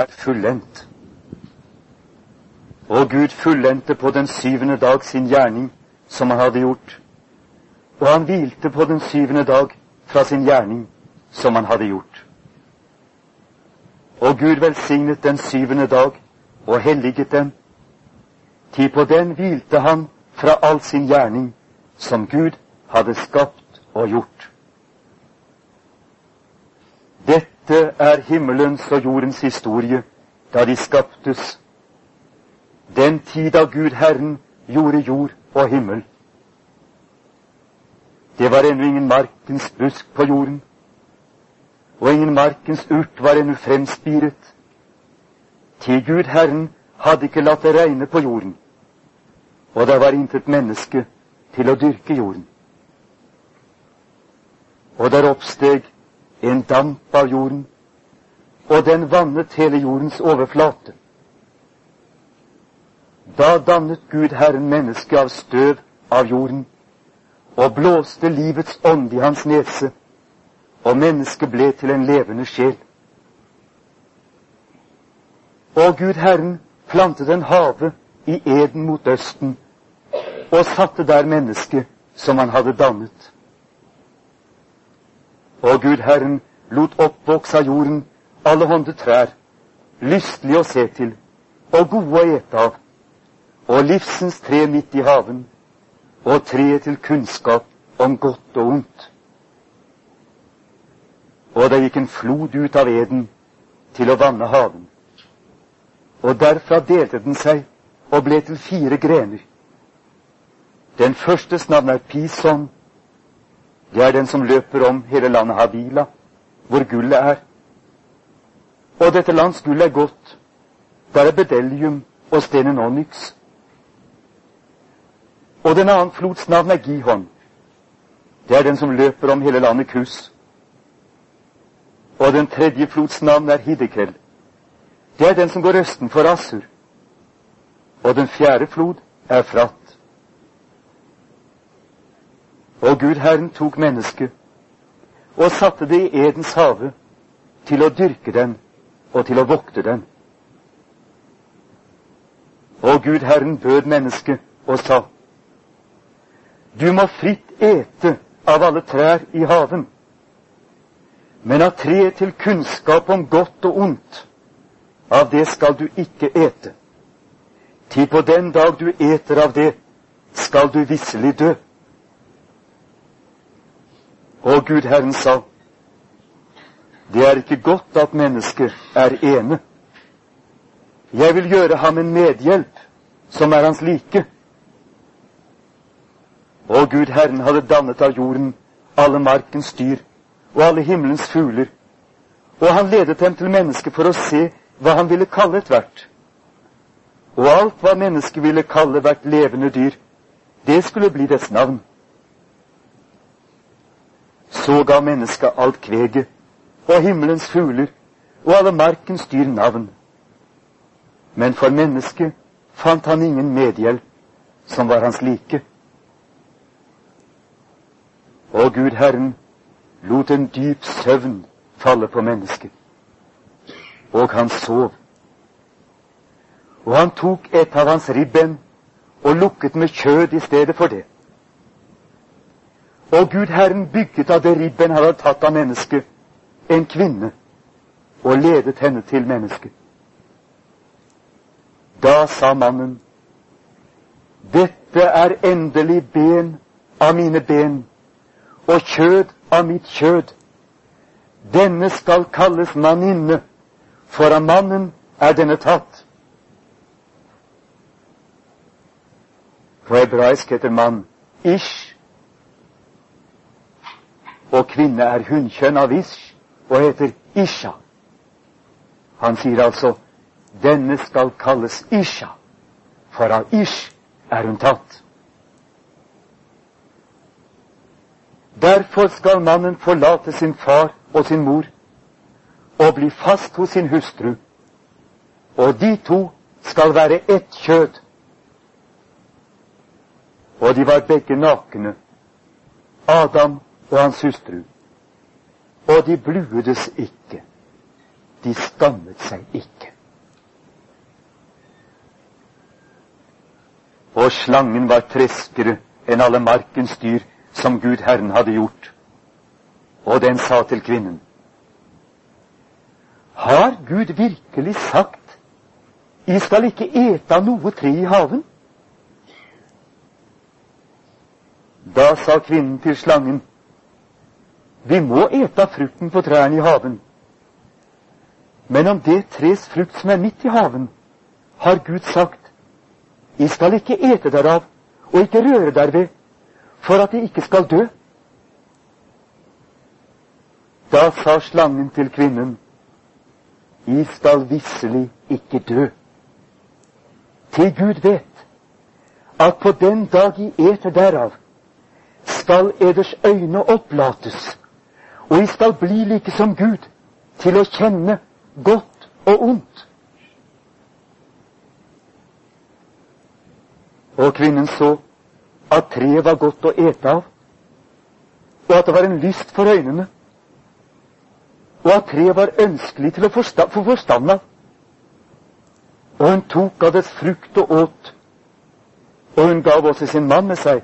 er fullendt. Og Gud fullendte på den syvende dag sin gjerning som han hadde gjort, og han hvilte på den syvende dag fra sin gjerning som han hadde gjort. Og Gud velsignet den syvende dag og helliget den, til på den hvilte han fra all sin gjerning som Gud hadde skapt og gjort. Dette er himmelens og jordens historie da de skaptes, den tid da Gud Herren gjorde jord og himmel. Det var ennå ingen markens busk på jorden, og ingen markens urt var ennå fremspiret. Til Gud Herren hadde ikke latt det regne på jorden, og det var intet menneske til å dyrke jorden. Og der oppsteg en damp av jorden, og den vannet hele jordens overflate. Da dannet Gud Herren mennesket av støv av jorden og blåste livets ånd i hans nese, og mennesket ble til en levende sjel. Og Gud Herren plantet en have i Eden mot østen og satte der mennesket som han hadde dannet. Og Gud Herren lot oppvokse av jorden alle hånde trær, lystelige å se til og gode å ete av, og livsens tre midt i haven, og treet til kunnskap om godt og ondt. Og det gikk en flod ut av eden til å vanne haven. Og derfra delte den seg og ble til fire grener. Den førstes navn er Pison. Det er den som løper om hele landet Havila, hvor gullet er. Og dette lands gull er godt. Der er bedellium og stenen onyx. Og den annen flots navn er Gihon. Det er den som løper om hele landet Kus. Og den tredje flots navn er Hidekel. Det er den som går østen for Assur. Og den fjerde flod er Frat. Og Gud Herren tok mennesket og satte det i Edens hage til å dyrke den og til å vokte den. Og Gud Herren bød mennesket og sa:" Du må fritt ete av alle trær i haven, men av treet til kunnskap om godt og ondt, av det skal du ikke ete. Til på den dag du eter av det, skal du visselig dø. Og Gud Herren sa, det er ikke godt at mennesket er ene. Jeg vil gjøre ham en medhjelp, som er hans like. Og Gud Herren hadde dannet av jorden alle markens dyr og alle himmelens fugler, og han ledet dem til mennesket for å se hva han ville kalle ethvert. Og alt hva mennesket ville kalle hvert levende dyr, det skulle bli dets navn. Så ga mennesket alt kveget og himmelens fugler og alle markens dyr navn. Men for mennesket fant han ingen medhjelp som var hans like. Og Gud Herren lot en dyp søvn falle på mennesket, og han sov. Og han tok et av hans ribben og lukket med kjød i stedet for det. Og Gud Herren bygget av det ribben han hadde tatt av mennesket, en kvinne, og ledet henne til mennesket. Da sa mannen, dette er endelig ben av mine ben og kjød av mitt kjød. Denne skal kalles manninne, for av mannen er denne tatt. På hebraisk heter mann ish, og kvinne er hunnkjønn av ish og heter Isha. Han sier altså denne skal kalles Isha, for av Ish er hun tatt. Derfor skal mannen forlate sin far og sin mor og bli fast hos sin hustru, og de to skal være ett kjød. Og de var begge nakne, Adam og hans hustru, og de bluedes ikke. De skammet seg ikke. Og slangen var treskere enn alle markens dyr som Gud Herren hadde gjort. Og den sa til kvinnen, Har Gud virkelig sagt, I skal ikke ete av noe tre i haven? Da sa kvinnen til slangen, Vi må ete av frukten på trærne i haven. Men om det tres frukt som er midt i haven, har Gud sagt, I skal ikke ete derav, og ikke røre derved, for at de ikke skal dø. Da sa slangen til kvinnen, I skal visselig ikke dø. Til Gud vet at på den dag I eter derav, skal eders øyne opplates, og jeg skal bli like som Gud, til å kjenne godt og ondt. Og kvinnen så at treet var godt å ete av, og at det var en lyst for øynene, og at treet var ønskelig til å få forstand av. Og hun tok av dets frukt og åt, og hun gav også sin mann med seg,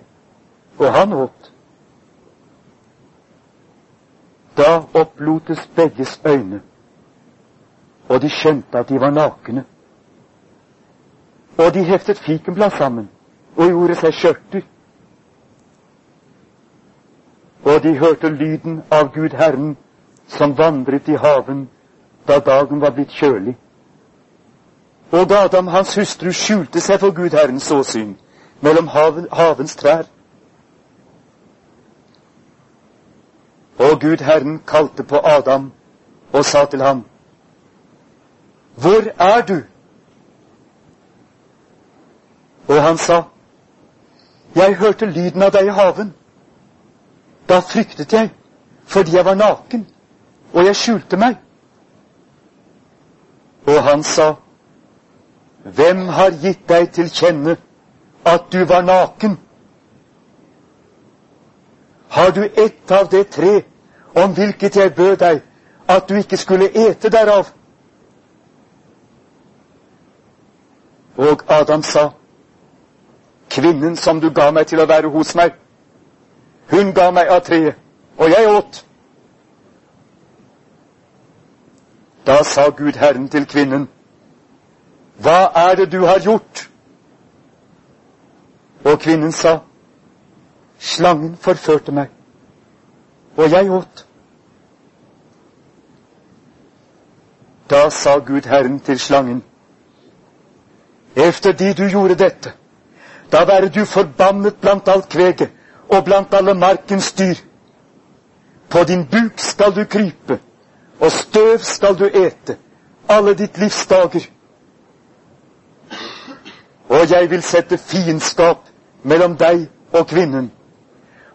og han åt. Da opplotes begges øyne, og de skjønte at de var nakne. Og de heftet fikenblad sammen og gjorde seg skjørter. Og de hørte lyden av Gud Herren som vandret i haven da dagen var blitt kjølig. Og Adam, hans hustru, skjulte seg for Gud Herrens åsyn mellom haven, havens trær. Og Gud Herren kalte på Adam og sa til ham, Hvor er du? Og han sa, Jeg hørte lyden av deg i haven. Da fryktet jeg, fordi jeg var naken, og jeg skjulte meg. Og han sa, Hvem har gitt deg til kjenne at du var naken? Har du ett av det tre om hvilket jeg bød deg at du ikke skulle ete derav? Og Adam sa, Kvinnen som du ga meg til å være hos meg, hun ga meg av treet, og jeg åt. Da sa Gud Herren til kvinnen, Hva er det du har gjort? Og kvinnen sa, Slangen forførte meg, og jeg åt. Da sa Gud Herren til slangen, Efter de du gjorde dette, da være du forbannet blant alt kveget og blant alle markens dyr. På din buk skal du krype, og støv skal du ete alle ditt livs dager. Og jeg vil sette fiendskap mellom deg og kvinnen,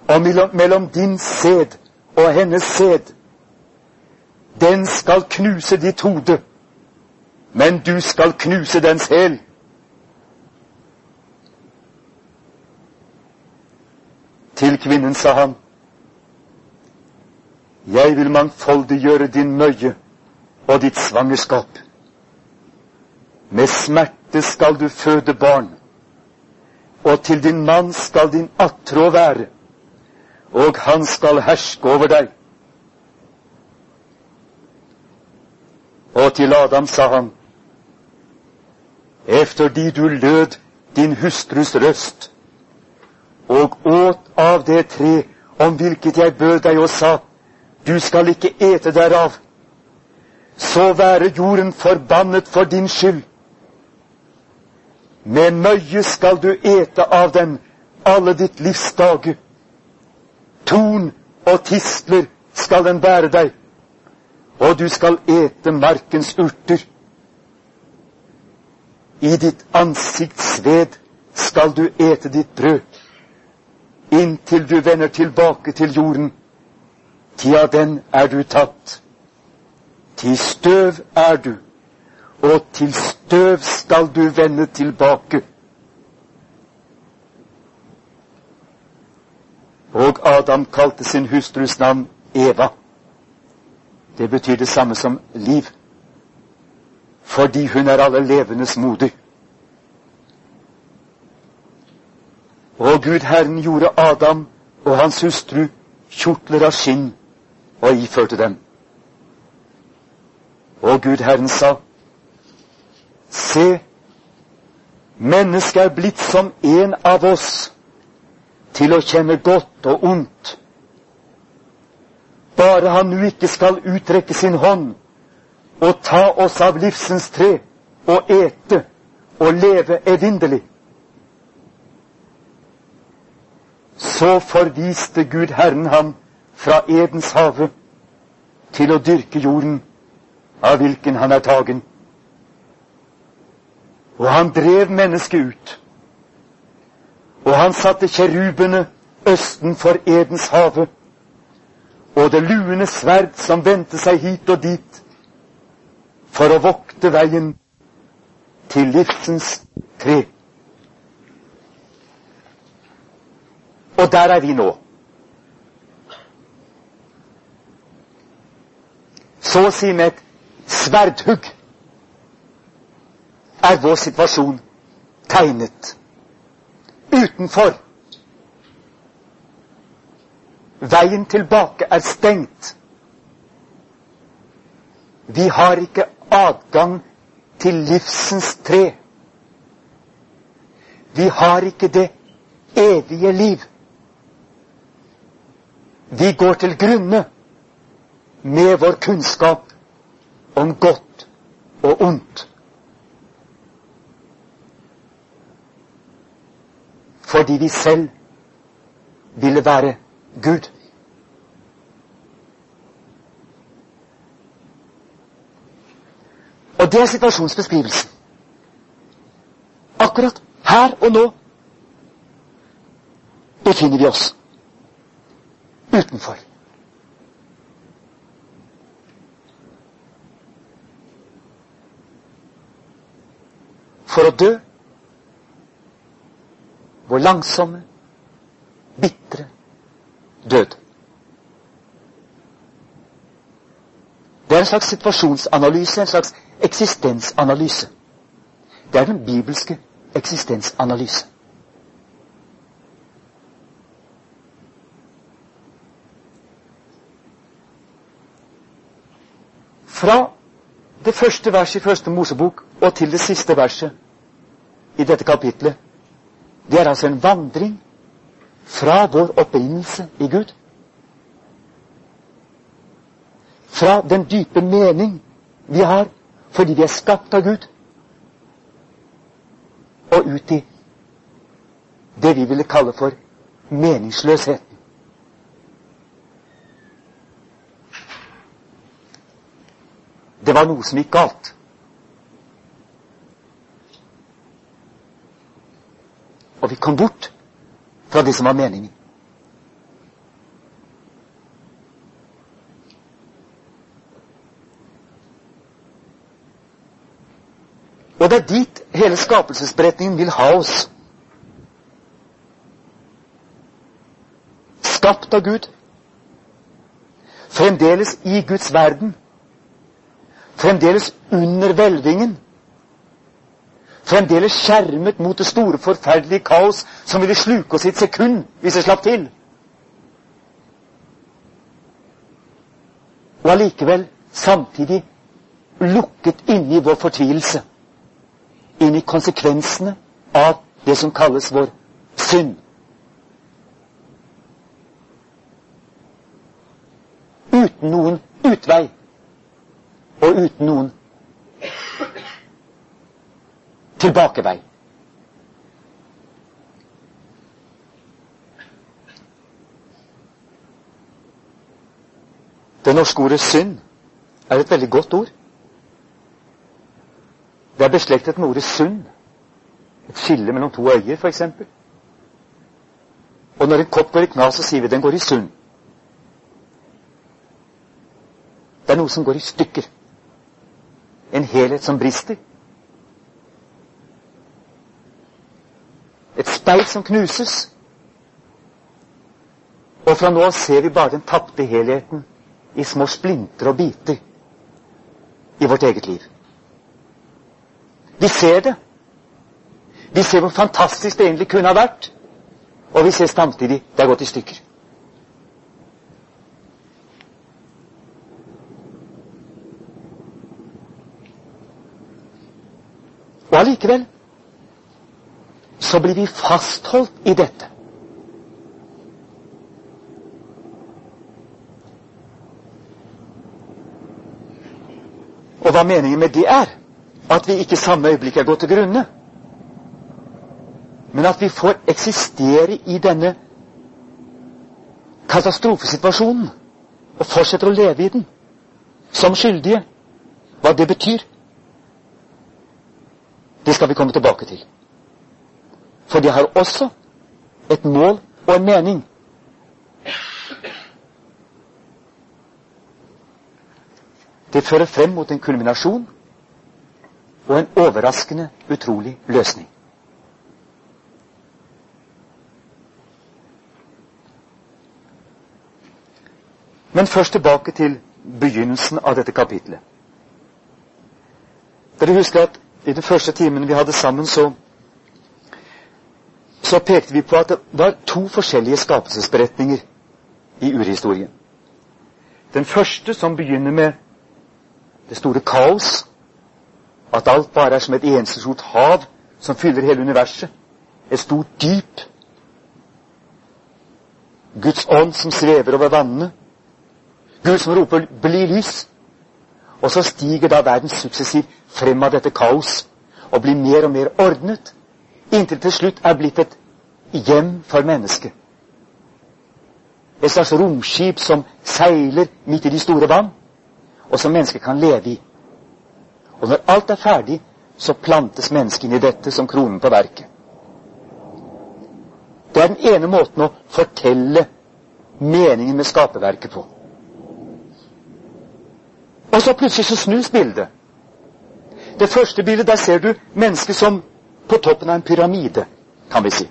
og mellom din sæd og hennes sæd. Den skal knuse ditt hode, men du skal knuse dens hæl. Til kvinnen sa han, Jeg vil mangfoldiggjøre din møye og ditt svangerskap. Med smerte skal du føde barn, og til din mann skal din attrå være, og han skal herske over deg. Og til Adam sa han, efter de du lød din hustrus røst, og åt av det tre om hvilket jeg bød deg og sa, du skal ikke ete derav, så være jorden forbannet for din skyld. Med møye skal du ete av den alle ditt livs dager. Torn og tistler skal den bære deg, og du skal ete markens urter. I ditt ansikts sved skal du ete ditt brød inntil du vender tilbake til jorden. Ti av den er du tatt. Til støv er du, og til støv skal du vende tilbake. Og Adam kalte sin hustrus navn Eva. Det betyr det samme som liv. fordi hun er alle levendes moder. Og Gud Herren gjorde Adam og hans hustru kjortler av skinn og iførte dem. Og Gud Herren sa, Se, mennesket er blitt som en av oss, til å kjenne godt og ondt. Bare han nu ikke skal utrekke sin hånd og ta oss av livsens tre og ete og leve evinnelig. Så forviste Gud Herren ham fra Edens hage til å dyrke jorden, av hvilken han er tagen. Og han drev mennesket ut. Og han satte kjerubene østen for Edens hage, og det luende sverd som vendte seg hit og dit, for å vokte veien til livsens tre. Og der er vi nå. Så å si med et sverdhugg er vår situasjon tegnet. Utenfor. Veien tilbake er stengt. Vi har ikke adgang til livsens tre. Vi har ikke det evige liv. Vi går til grunne med vår kunnskap om godt og ondt. Fordi vi selv ville være Gud. Og det er situasjonsbeskrivelsen. Akkurat her og nå befinner vi oss utenfor. For å dø vår langsomme, bitre død. Det er en slags situasjonsanalyse, en slags eksistensanalyse. Det er den bibelske eksistensanalyse. Fra det første verset i Første Mosebok og til det siste verset i dette kapitlet det er altså en vandring fra vår opprinnelse i Gud. Fra den dype mening vi har fordi vi er skapt av Gud, og ut i det vi ville kalle for meningsløsheten. Det var noe som gikk galt. Og vi kom bort fra det som var meningen. Og det er dit hele skapelsesberetningen vil ha oss. Skapt av Gud. Fremdeles i Guds verden. Fremdeles under hvelvingen fremdeles skjermet mot det store, forferdelige kaos som ville sluke oss i et sekund hvis det slapp til. Og allikevel samtidig lukket inne i vår fortvilelse. Inn i konsekvensene av det som kalles vår synd. Uten noen utvei og uten noen tilbakevei. Det norske ordet synd er et veldig godt ord. Det er beslektet med ordet sund. Et skille mellom to øyer, f.eks. Og når en kopp går i knas, så sier vi den går i sund. Det er noe som går i stykker. En helhet som brister. Et speil som knuses. Og fra nå ser vi bare den tapte helheten i små splinter og biter i vårt eget liv. Vi ser det. Vi ser hvor fantastisk det egentlig kunne ha vært. Og vi ser samtidig det er gått i stykker. Og allikevel så blir vi fastholdt i dette. Og hva meningen med det er? At vi ikke samme øyeblikk er gått til grunne. Men at vi får eksistere i denne katastrofesituasjonen og fortsetter å leve i den som skyldige. Hva det betyr, det skal vi komme tilbake til. For de har også et mål og en mening. Det fører frem mot en kulminasjon og en overraskende, utrolig løsning. Men først tilbake til begynnelsen av dette kapitlet. Dere husker at i den første timen vi hadde sammen, så, så pekte vi på at det var to forskjellige skapelsesberetninger i urhistorien. Den første som begynner med det store kaos, at alt bare er som et eneste stort hav som fyller hele universet. Et stort dyp. Guds ånd som svever over vannene. Gud som roper 'bli lys'. Og så stiger da verden suksessivt frem av dette kaos og blir mer og mer ordnet, inntil til slutt er blitt et hjem for mennesket. Et slags romskip som seiler midt i de store vann, og som mennesket kan leve i. Og når alt er ferdig, så plantes mennesket inn i dette som kronen på verket. Det er den ene måten å fortelle meningen med skaperverket på. Og så plutselig så snus bildet. Det første bildet, der ser du mennesket som på toppen av en pyramide, kan vi si.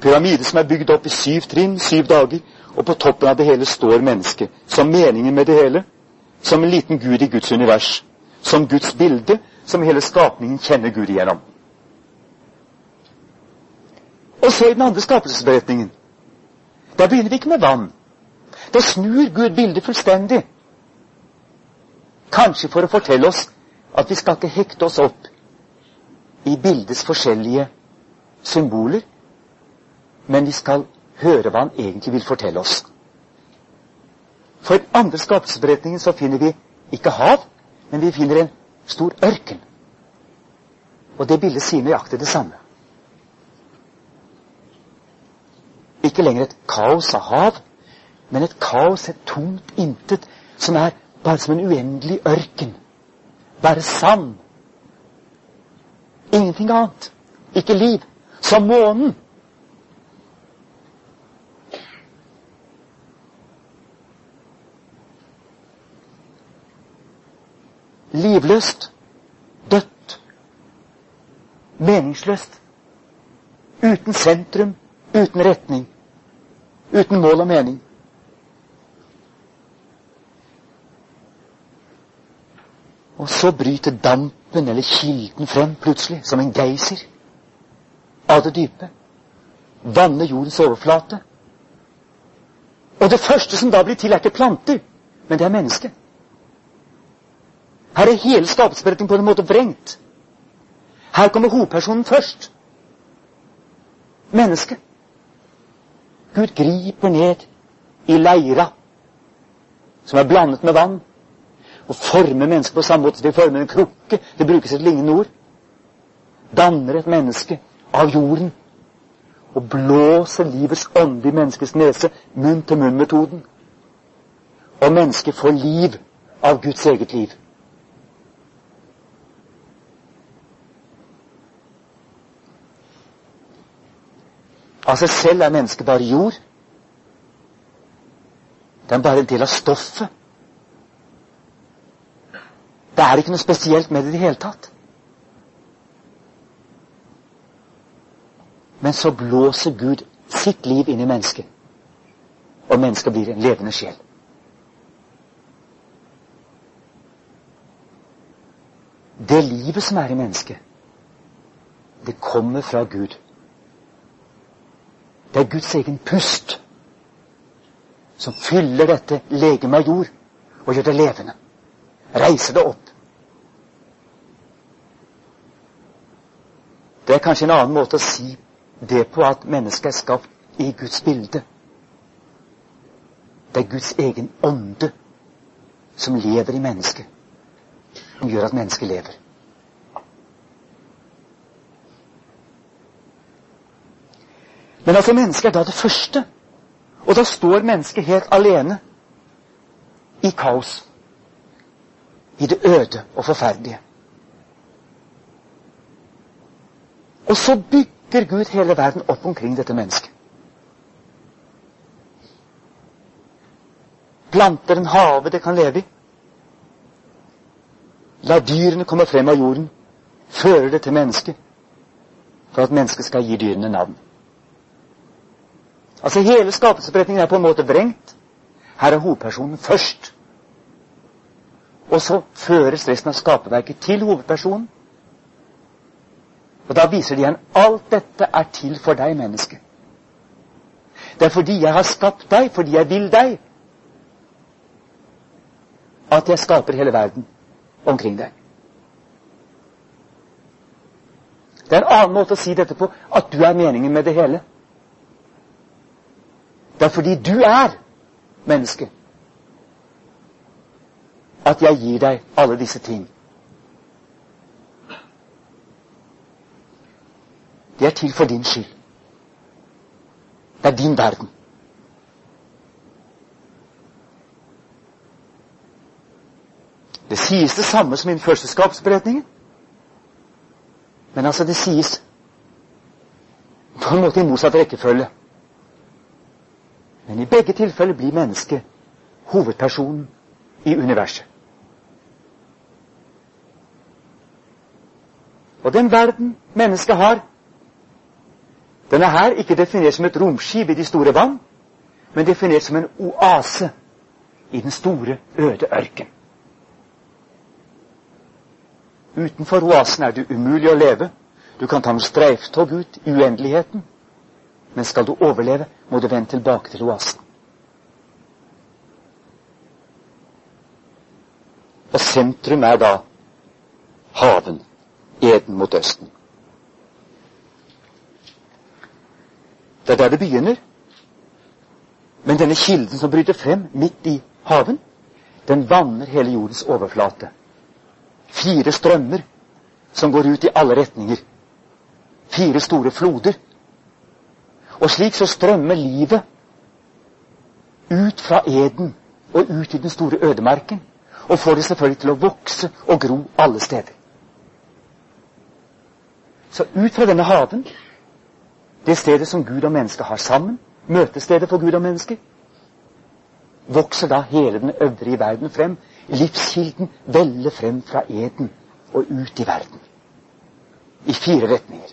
Pyramide som er bygd opp i syv trinn, syv dager, og på toppen av det hele står mennesket. Som meningen med det hele. Som en liten gud i Guds univers. Som Guds bilde, som hele skapningen kjenner Gud igjennom. Og så i den andre skapelsesberetningen. Da begynner vi ikke med vann. Da snur Gud bildet fullstendig. Kanskje for å fortelle oss at vi skal ikke hekte oss opp i bildets forskjellige symboler, men vi skal høre hva han egentlig vil fortelle oss. For i andre skapelsesberetningen så finner vi ikke hav, men vi finner en stor ørken. Og det bildet sier nøyaktig det samme. Ikke lenger et kaos av hav, men et kaos, et tomt intet, som er bare som en uendelig ørken. Bare sand. Ingenting annet. Ikke liv. Som månen. Livløst. Dødt. Meningsløst. Uten sentrum, uten retning. Uten mål og mening. Og så bryter dampen eller kilden frem plutselig, som en geysir, av det dype. Vanner jordens overflate. Og det første som da blir til, er ikke planter, men det er mennesket. Her er hele skapelsesberetningen på en måte vrengt. Her kommer hovedpersonen først. Mennesket. Gud griper ned i leira som er blandet med vann, å forme mennesket på samme måte som vi former en krukke. Det brukes et lignende ord. Danner et menneske av jorden og blåser livets ånde i menneskets nese, munn-til-munn-metoden. Og mennesket får liv av Guds eget liv. Av seg selv er mennesket bare jord. Det er bare en del av stoffet det er ikke noe spesielt med det i det hele tatt. Men så blåser Gud sitt liv inn i mennesket, og mennesket blir en levende sjel. Det livet som er i mennesket, det kommer fra Gud. Det er Guds egen pust som fyller dette legemet av jord og gjør det levende. Reiser det opp. Det er kanskje en annen måte å si det på at mennesket er skapt i Guds bilde. Det er Guds egen ånde som lever i mennesket, som gjør at mennesket lever. Men altså, mennesket er da det første. Og da står mennesket helt alene i kaos. I det øde og forferdelige. Og så bygger Gud hele verden opp omkring dette mennesket. Planter en hage det kan leve i. La dyrene komme frem av jorden. Fører det til mennesket. For at mennesket skal gi dyrene navn. Altså Hele skapelsesberetningen er på en måte vrengt. Her er hovedpersonen først. Og så føres resten av skaperverket til hovedpersonen. Og da viser de igjen alt dette er til for deg, menneske. Det er fordi jeg har skapt deg, fordi jeg vil deg, at jeg skaper hele verden omkring deg. Det er en annen måte å si dette på, at du er meningen med det hele. Det er fordi du er menneske at jeg gir deg alle disse ting. Det er til for din skyld. Det er din verden. Det sies det samme som i innførselskapsberetningen. Men altså, det sies på en måte i motsatt rekkefølge. Men i begge tilfeller blir mennesket hovedpersonen i universet. Og den verden mennesket har, den er her ikke definert som et romskip i de store vann, men definert som en oase i den store, øde ørken. Utenfor oasen er det umulig å leve. Du kan ta med streiftog ut i uendeligheten. Men skal du overleve, må du vende tilbake til oasen. Og sentrum er da haven, Eden mot østen. Det er der det begynner. Men denne kilden som bryter frem midt i haven, den vanner hele jordens overflate. Fire strømmer som går ut i alle retninger. Fire store floder og slik så strømmer livet ut fra eden og ut i den store ødemarken. Og får det selvfølgelig til å vokse og gro alle steder. Så ut fra denne haven, det stedet som Gud og mennesket har sammen, møtestedet for Gud og mennesket, vokser da hele den øvrige verden frem. Livskilden veller frem fra eden og ut i verden. I fire retninger.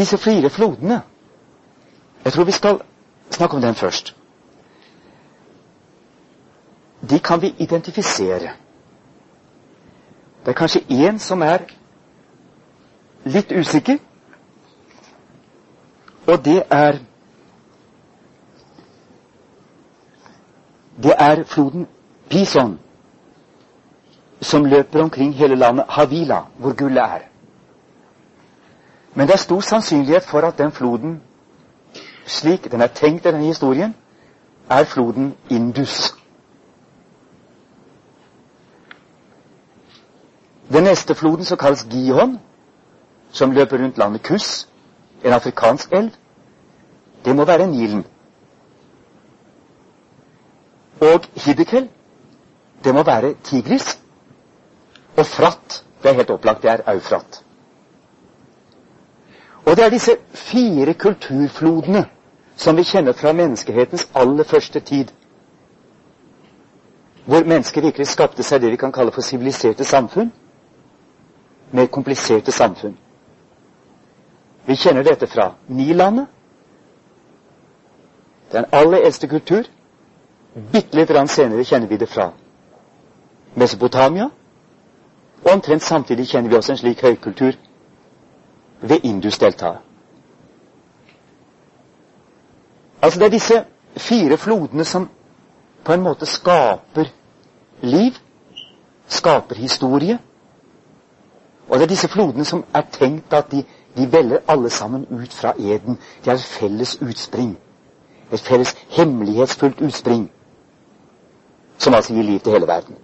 Disse fire flodene Jeg tror vi skal snakke om dem først. De kan vi identifisere. Det er kanskje én som er litt usikker, og det er Det er floden Pison, som løper omkring hele landet Havila, hvor gullet er. Men det er stor sannsynlighet for at den floden, slik den er tenkt i denne historien, er floden Indus. Den neste floden, som kalles Gihon, som løper rundt landet Kuss, en afrikansk elv, det må være Nilen. Og Hiddekel, det må være Tigris. Og Fratt, det er helt opplagt, det er Eufrat. Og det er disse fire kulturflodene som vi kjenner fra menneskehetens aller første tid. hvor mennesket virkelig skapte seg det vi kan kalle for siviliserte samfunn. Mer kompliserte samfunn. Vi kjenner dette fra Nilandet. Den aller eldste kultur. Bitte litt senere kjenner vi det fra Mesopotamia. Og omtrent samtidig kjenner vi også en slik høykultur ved Indus-deltaet. Altså det er disse fire flodene som på en måte skaper liv, skaper historie. Og det er disse flodene som er tenkt at de, de veller alle sammen ut fra eden. De er et felles utspring. Et felles hemmelighetsfullt utspring. Som altså gir liv til hele verden.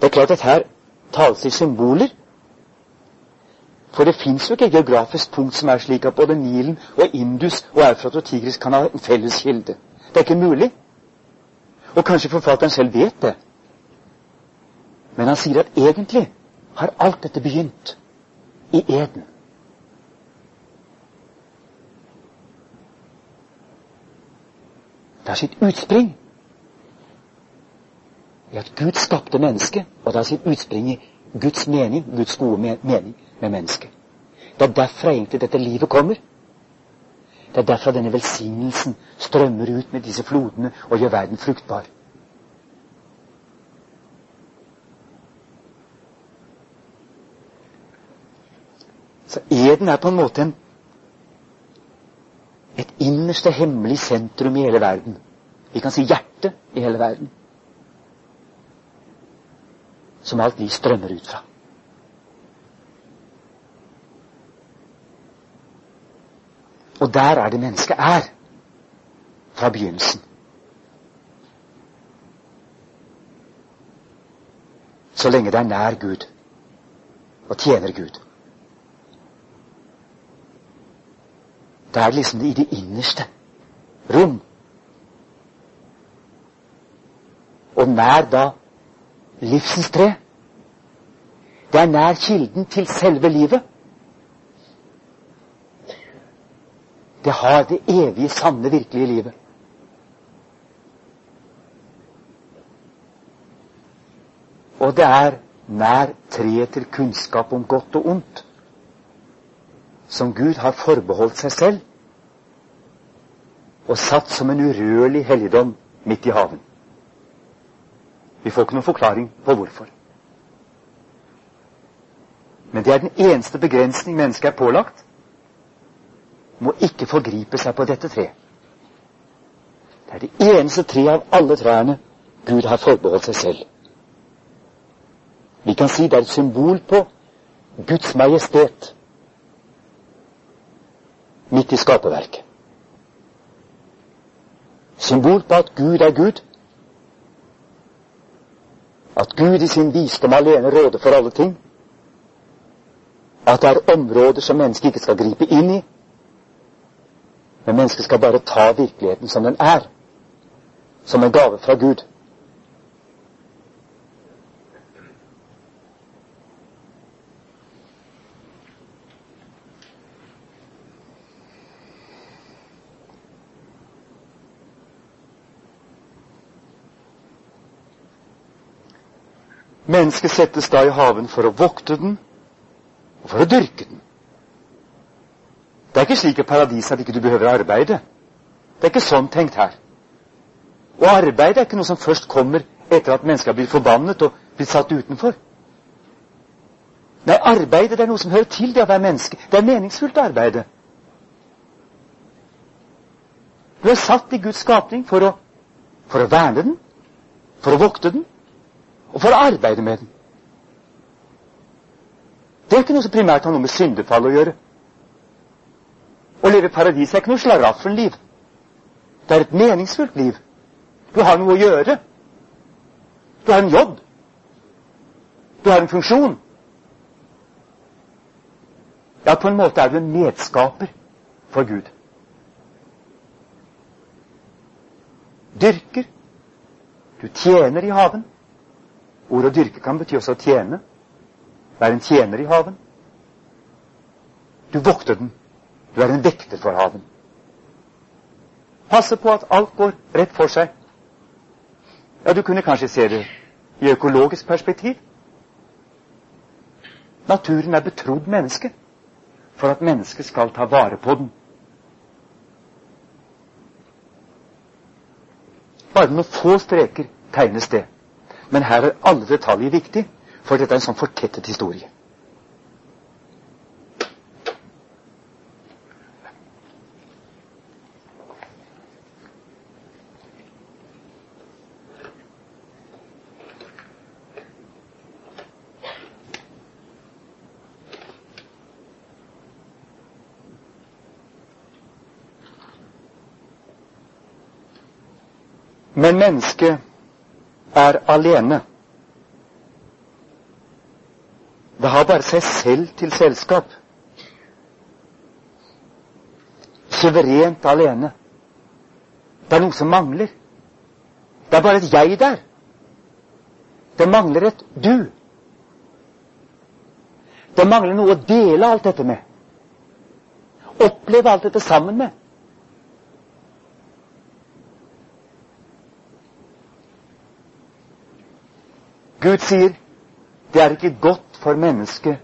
Det er klart at her tales symboler. For det fins jo ikke et geografisk punkt som er slik at både Nilen og Indus og Eufrat og Tigris kan ha en felles kilde. Det er ikke mulig. Og kanskje forfatteren selv vet det. Men han sier at egentlig har alt dette begynt i eden. Det har sitt utspring i at Gud skapte mennesket, og det har sitt utspring i Guds mening, Guds gode mening med mennesket. Det er derfra egentlig dette livet kommer. Det er derfra denne velsignelsen strømmer ut med disse flodene og gjør verden fruktbar. Så eden er på en måte en, et innerste hemmelig sentrum i hele verden. Vi kan si hjertet i hele verden. Som alt liv strømmer ut fra. Og der er det mennesket er fra begynnelsen. Så lenge det er nær Gud og tjener Gud. Det er liksom i det innerste rom. Og nær da livsens tre. Det er nær kilden til selve livet. Det har det evige, sanne, virkelige livet. Og det er nær treet til kunnskap om godt og ondt, som Gud har forbeholdt seg selv og satt som en urørlig helligdom midt i haven. Vi får ikke noen forklaring på hvorfor. Men det er den eneste begrensning mennesket er pålagt må ikke forgripe seg på dette treet. Det er det eneste treet av alle trærne Gud har forbeholdt seg selv. Vi kan si det er et symbol på Guds majestet midt i skaperverket. Symbol på at Gud er Gud. At Gud i sin visdom alene råder for alle ting. At det er områder som mennesket ikke skal gripe inn i. Men mennesket skal bare ta virkeligheten som den er. Som en gave fra Gud. Mennesket settes da i haven for å vokte den og for å dyrke den. Det er ikke slik i paradiset at ikke du behøver arbeide. Det er ikke sånn tenkt her. Og arbeid er ikke noe som først kommer etter at mennesket har blitt forbannet og blitt satt utenfor. Nei, arbeidet det er noe som hører til det å være menneske. Det er meningsfullt å arbeide. Du er satt i Guds skapning for å, for å verne den, for å vokte den, og for å arbeide med den. Det er ikke noe som primært har noe med syndefall å gjøre. Å leve i paradis er ikke noe slaraffenliv. Det er et meningsfullt liv. Du har noe å gjøre. Du har en jobb. Du har en funksjon. Ja, på en måte er du en medskaper for Gud. Dyrker. Du tjener i haven. Ordet 'dyrke' kan bety også å tjene. Være en tjener i haven. Du vokter den. Du er en vekter for haven. Passe på at alt går rett for seg. Ja, du kunne kanskje se det i økologisk perspektiv. Naturen er betrodd mennesket for at mennesket skal ta vare på den. Bare noen få streker tegnes det. Men her er alle detaljer viktig, for dette er en sånn fortettet historie. Men mennesket er alene. Det har bare seg selv til selskap. Suverent alene. Det er noe som mangler. Det er bare et jeg der. Det mangler et du. Det mangler noe å dele alt dette med. Oppleve alt dette sammen med. Gud sier det er ikke godt for mennesket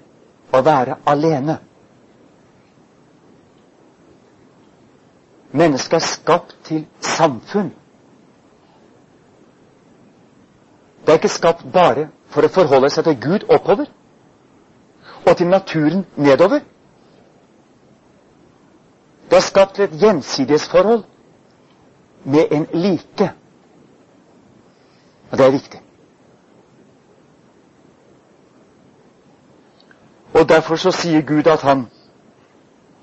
å være alene. Mennesket er skapt til samfunn. Det er ikke skapt bare for å forholde seg til Gud oppover og til naturen nedover. Det er skapt til et gjensidighetsforhold med en like. Og det er viktig. Og Derfor så sier Gud at han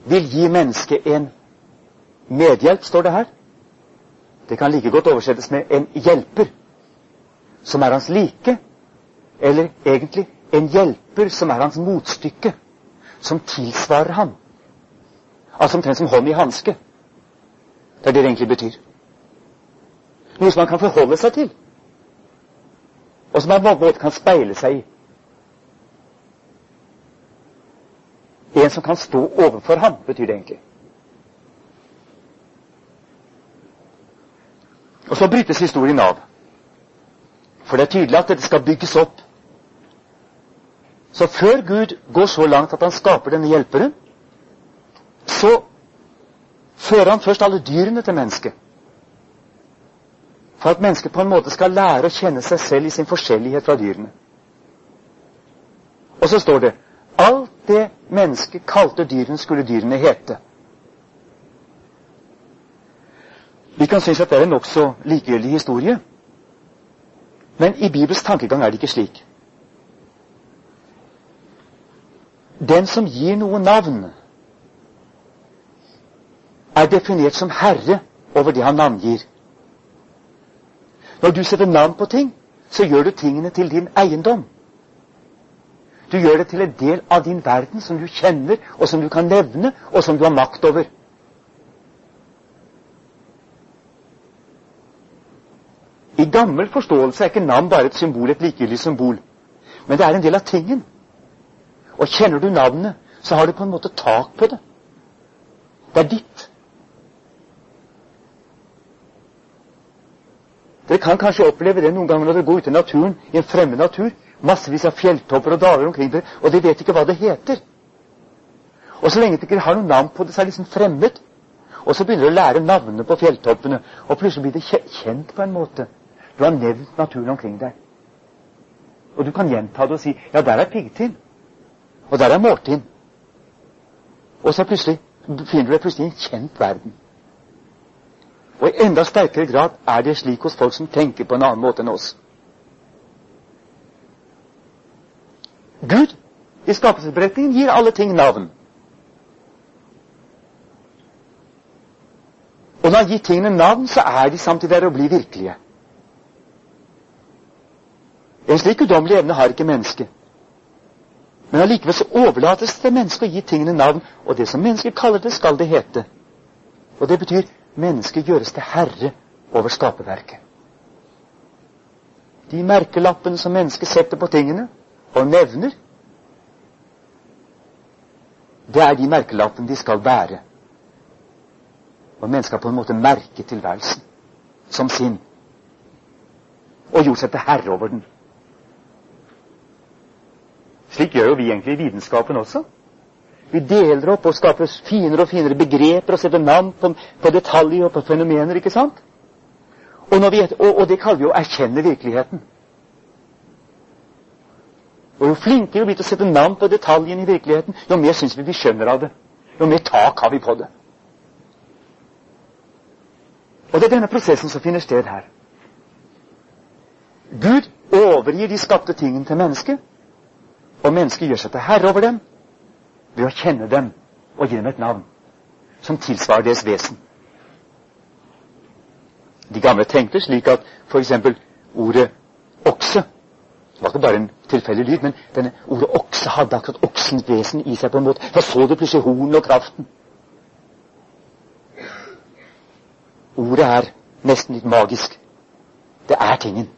vil gi mennesket en medhjelp, står det her. Det kan like godt oversettes med en hjelper, som er hans like. Eller egentlig en hjelper som er hans motstykke, som tilsvarer ham. Altså omtrent som hånd i hanske. Det er det det egentlig betyr. Noe som han kan forholde seg til, og som han på en måte kan speile seg i. En som kan stå overfor ham, betyr det egentlig. Og så brytes historien av. For det er tydelig at dette skal bygges opp. Så før Gud går så langt at han skaper denne hjelperen, så fører han først alle dyrene til mennesket. For at mennesket på en måte skal lære å kjenne seg selv i sin forskjellighet fra dyrene. Og så står det Alt det mennesket kalte dyrene, skulle dyrene hete. Vi kan synes at det er en nokså likegyldig historie. Men i Bibels tankegang er det ikke slik. Den som gir noe navn, er definert som herre over det han navngir. Når du setter navn på ting, så gjør du tingene til din eiendom. Du gjør det til en del av din verden som du kjenner, og som du kan nevne, og som du har makt over. I gammel forståelse er ikke navn bare et symbol, et likegyldig symbol. Men det er en del av tingen. Og kjenner du navnet, så har du på en måte tak på det. Det er ditt. Dere kan kanskje oppleve det noen ganger når dere går ut i naturen, i en fremmed natur massevis av fjelltopper og daler omkring dere, og de vet ikke hva det heter. Og så lenge de ikke har noe navn på det, så er det liksom fremmed. Og så begynner dere å lære navnene på fjelltoppene, og plutselig blir det kjent på en måte. Du har nevnt naturen omkring deg. Og du kan gjenta det og si ja, der er piggtind. Og der er måltind. Og så plutselig finner du deg plutselig i en kjent verden. Og i enda sterkere grad er det slik hos folk som tenker på en annen måte enn oss. Gud i skapelsesberetningen gir alle ting navn. Og når han gir tingene navn, så er de samtidig der og blir virkelige. En slik guddommelig evne har ikke mennesket. Men allikevel så overlates det til mennesket å gi tingene navn, og det som mennesket kaller det, skal det hete. Og det betyr mennesket gjøres til herre over skaperverket. De merkelappene som mennesket setter på tingene, og nevner, det er de merkelappene de skal bære. Og mennesket har på en måte merket tilværelsen som sin. Og gjort seg til herre over den. Slik gjør jo vi egentlig i vitenskapen også. Vi deler opp og skaper finere og finere begreper og setter navn på, på detaljer og på fenomener. ikke sant? Og, vi, og, og det kaller vi å erkjenne virkeligheten. Og Jo flinkere vi blir til å sette navn på detaljene i virkeligheten, jo mer syns vi vi skjønner av det. Jo mer tak har vi på det. Og det er denne prosessen som finner sted her. Gud overgir de skapte tingene til mennesket, og mennesket gjør seg til herre over dem ved å kjenne dem og gi dem et navn som tilsvarer deres vesen. De gamle tenkte slik at f.eks. ordet okse det var ikke bare en tilfeldig lyd, men denne ordet okse hadde akkurat oksens vesen i seg. på en måte. Da så du plutselig hornet og kraften. Ordet er nesten litt magisk. Det er tingen.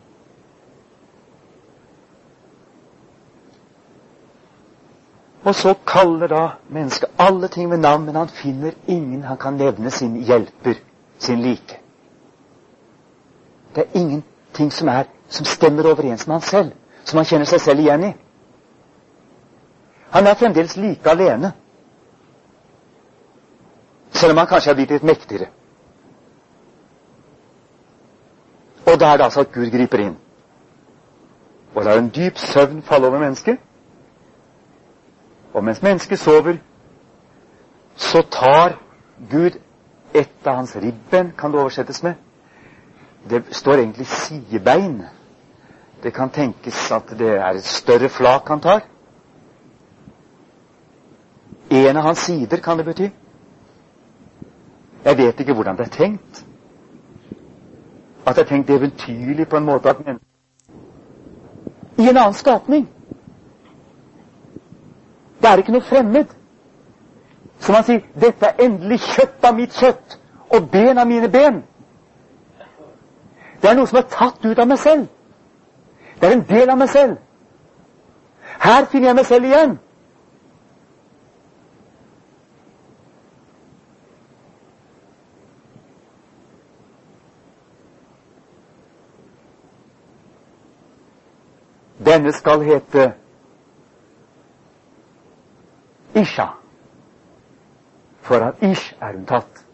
Og så kaller da mennesket alle ting ved navn, men han finner ingen han kan nevne sin hjelper, sin like. Det er ingenting som, er, som stemmer overens med han selv, som han kjenner seg selv igjen i. Han er fremdeles like alene, selv om han kanskje er blitt litt mektigere. Og da er det altså at Gud griper inn og lar en dyp søvn falle over mennesket. Og mens mennesket sover, så tar Gud et av hans ribben, kan det oversettes med. Det står egentlig sidebein. Det kan tenkes at det er et større flak han tar. En av hans sider kan det bety. Jeg vet ikke hvordan det er tenkt. At det er tenkt eventyrlig på en måte at mennesker I en annen skapning. Det er ikke noe fremmed. Som han sier 'Dette er endelig kjøtt av mitt kjøtt og ben av mine ben'. Det er noe som er tatt ut av meg selv. Det er en del av meg selv. Her finner jeg meg selv igjen. Denne skal hete Isha, for at Ish er hun tatt.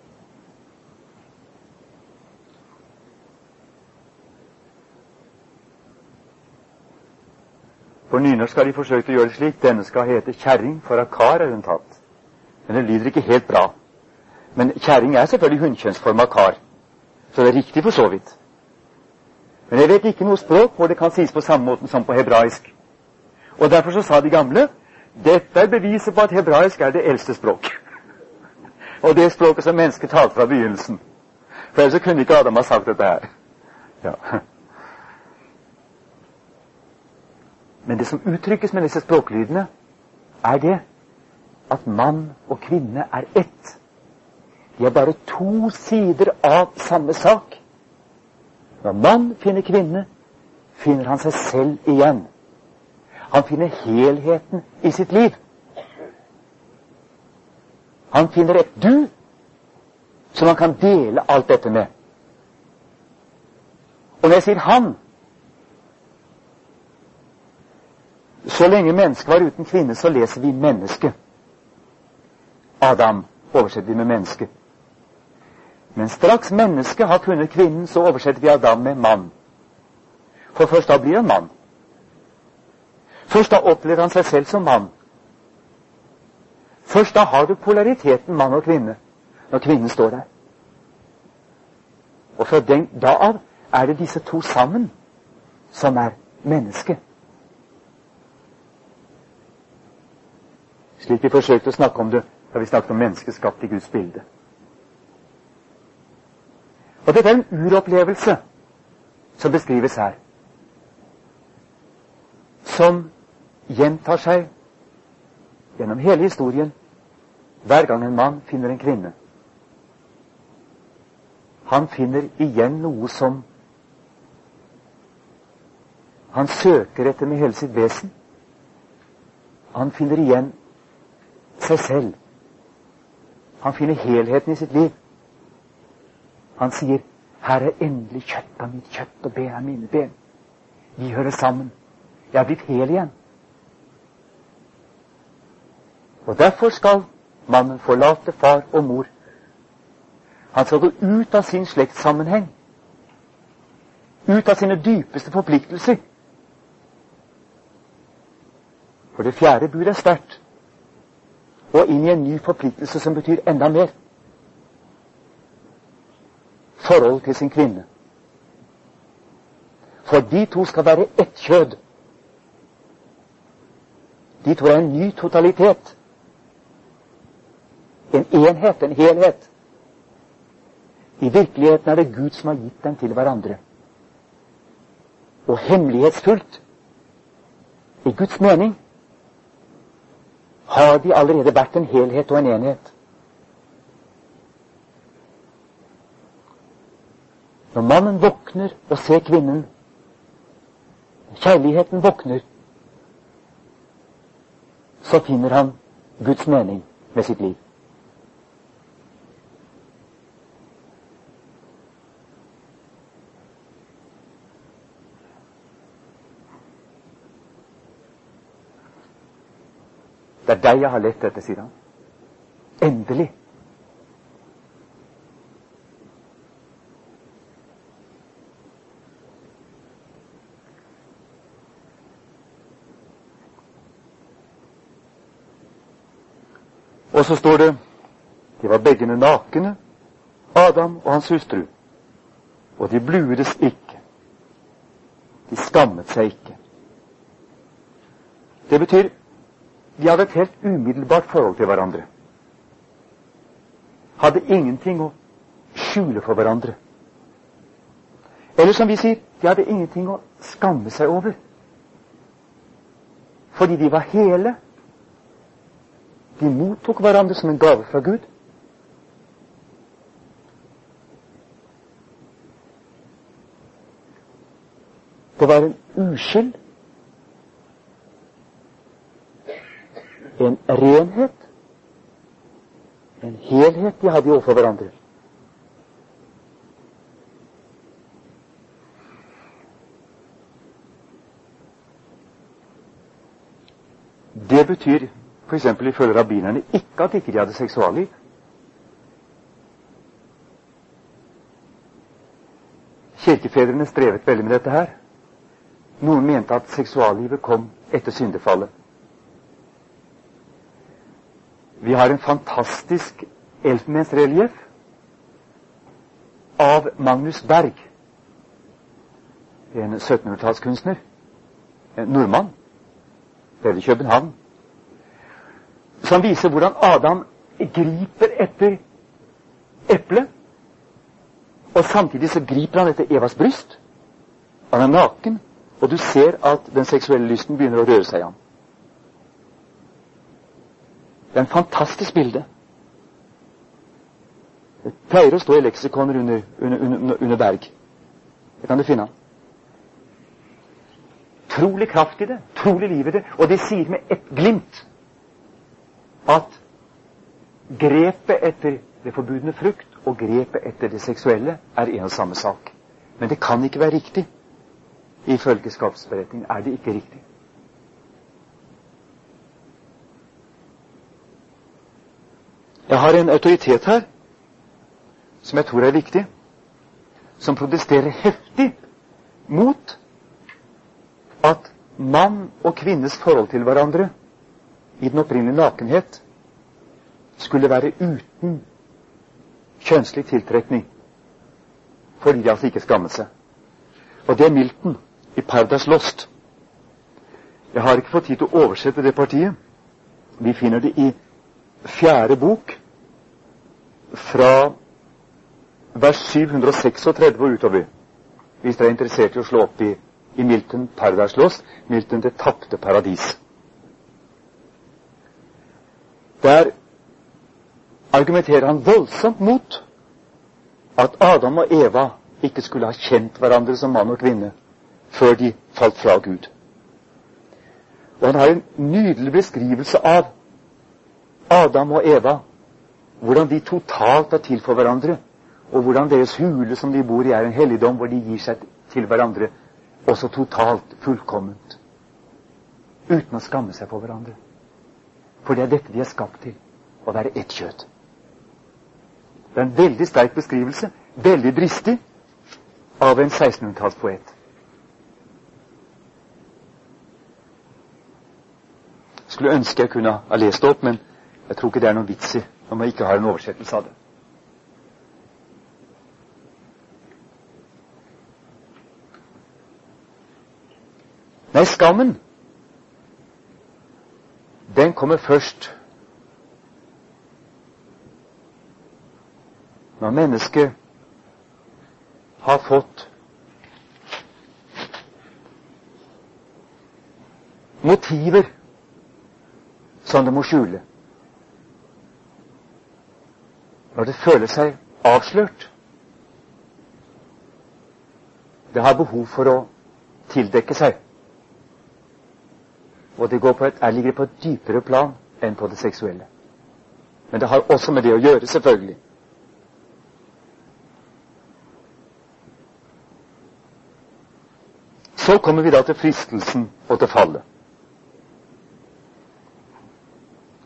På nynorsk har de forsøkt å gjøre det slik. Denne skal hete kjerring, for av kar er hun tatt. Men det lyder ikke helt bra. Men kjerring er selvfølgelig hunnkjønnsforma kar. Så det er riktig for så vidt. Men jeg vet ikke noe språk hvor det kan sies på samme måten som på hebraisk. Og Derfor så sa de gamle dette er beviset på at hebraisk er det eldste språk. Og det språket som mennesket talte fra begynnelsen. For ellers kunne ikke Adam ha sagt dette her. Ja. Men det som uttrykkes med disse språklydene, er det at mann og kvinne er ett. De er bare to sider av samme sak. Når mann finner kvinne, finner han seg selv igjen. Han finner helheten i sitt liv. Han finner et du som han kan dele alt dette med. Og når jeg sier 'han' Så lenge mennesket var uten kvinne, så leser vi 'menneske'. Adam oversetter vi med 'menneske'. Men straks mennesket har funnet kvinnen, så oversetter vi Adam med mann. For først da blir han mann. Først da opplever han seg selv som mann. Først da har du polariteten mann og kvinne, når kvinnen står der. Og fra den, da av er det disse to sammen som er mennesket. Slik vi forsøkte å snakke om det da vi snakket om mennesket skapt i Guds bilde. Og dette er en uropplevelse som beskrives her. Som gjentar seg gjennom hele historien hver gang en mann finner en kvinne. Han finner igjen noe som han søker etter med hele sitt vesen. Han finner igjen seg selv. Han finner helheten i sitt liv. Han sier, 'Her er endelig kjøtt av mitt kjøtt og ben av mine ben'. Vi hører sammen. Jeg er blitt hel igjen. Og derfor skal mannen forlate far og mor. Han skal gå ut av sin slektssammenheng. Ut av sine dypeste forpliktelser. For det fjerde bud er sterkt. Og inn i en ny forpliktelse som betyr enda mer. Forhold til sin kvinne. For de to skal være ett kjød. De to er en ny totalitet. En enhet, en helhet. I virkeligheten er det Gud som har gitt dem til hverandre. Og hemmelighetsfullt, i Guds mening, har de allerede vært en helhet og en enhet. Når mannen våkner og ser kvinnen, kjærligheten våkner, så finner han Guds mening med sitt liv. Det er deg jeg har lett etter, sier han. Endelig. Og så står det de var begge nakne, Adam og hans hustru, og de bludes ikke. De skammet seg ikke. Det betyr de hadde et helt umiddelbart forhold til hverandre. Hadde ingenting å skjule for hverandre. Eller som vi sier, de hadde ingenting å skamme seg over. Fordi de var hele. De mottok hverandre som en gave fra Gud. Det var en uskyld en renhet, en helhet de hadde overfor hverandre. Det betyr f.eks. ifølge rabbinerne ikke at ikke de hadde seksualliv. Kirkefedrene strevet veldig med dette her. Noen mente at seksuallivet kom etter syndefallet. Vi har en fantastisk elfenbensrelieff av Magnus Berg, en 1700-tallskunstner, en nordmann, levde i København, som viser hvordan Adam griper etter eplet, og samtidig så griper han etter Evas bryst. Han er naken, og du ser at den seksuelle lysten begynner å røre seg i ham. Det er en fantastisk bilde. Det pleier å stå i leksikoner under, under, under, under berg. Det kan du finne. Trolig kraft i det, trolig liv i det. Og de sier med ett glimt at grepet etter det forbudne frukt og grepet etter det seksuelle er en og samme sak. Men det kan ikke være riktig. Ifølge skapsberetningen er det ikke riktig. Jeg har en autoritet her som jeg tror er viktig, som protesterer heftig mot at mann og kvinnes forhold til hverandre i den opprinnelige nakenhet skulle være uten kjønnslig tiltrekning, fordi de altså ikke skammet seg. Og det er Milton i 'Paradise Lost'. Jeg har ikke fått tid til å oversette det partiet. Vi finner det i fjerde bok, fra vers 736 og utover, hvis dere er interessert i å slå opp i, i Milton Paradise Lost, Milton Det tapte paradis. Der argumenterer han voldsomt mot at Adam og Eva ikke skulle ha kjent hverandre som mann og kvinne før de falt fra Gud. Og han har en nydelig beskrivelse av Adam og Eva hvordan de totalt er til for hverandre, og hvordan deres hule som de bor i, er en helligdom hvor de gir seg til hverandre også totalt, fullkomment, uten å skamme seg for hverandre. For det er dette de er skapt til å være ett kjøtt. Det er en veldig sterk beskrivelse, veldig dristig, av en 1600-tallspoet. Skulle ønske jeg kunne ha lest det opp, men jeg tror ikke det er noen vits i når man ikke har en oversettelse av det. Nei, skammen, den kommer først når mennesket har fått motiver som det må skjule. Når det føler seg avslørt. Det har behov for å tildekke seg. Og det går på et, er ligger på et dypere plan enn på det seksuelle. Men det har også med det å gjøre, selvfølgelig. Så kommer vi da til fristelsen og til fallet.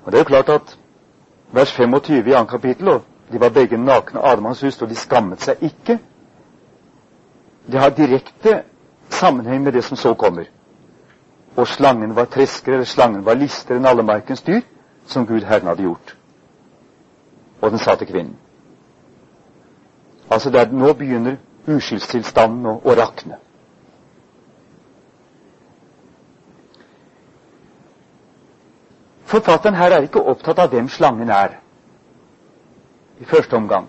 Og Det er jo klart at vers 25 i annet kapittel, og de var begge nakne, Adam og hans hustru, de skammet seg ikke. Det har direkte sammenheng med det som så kommer. Og slangen var tresker, eller slangen var lister enn alle markens dyr, som Gud Herren hadde gjort. Og den sa til kvinnen. Altså, der, nå begynner uskyldstilstanden å, å rakne. Forfatteren her er ikke opptatt av hvem slangen er i første omgang.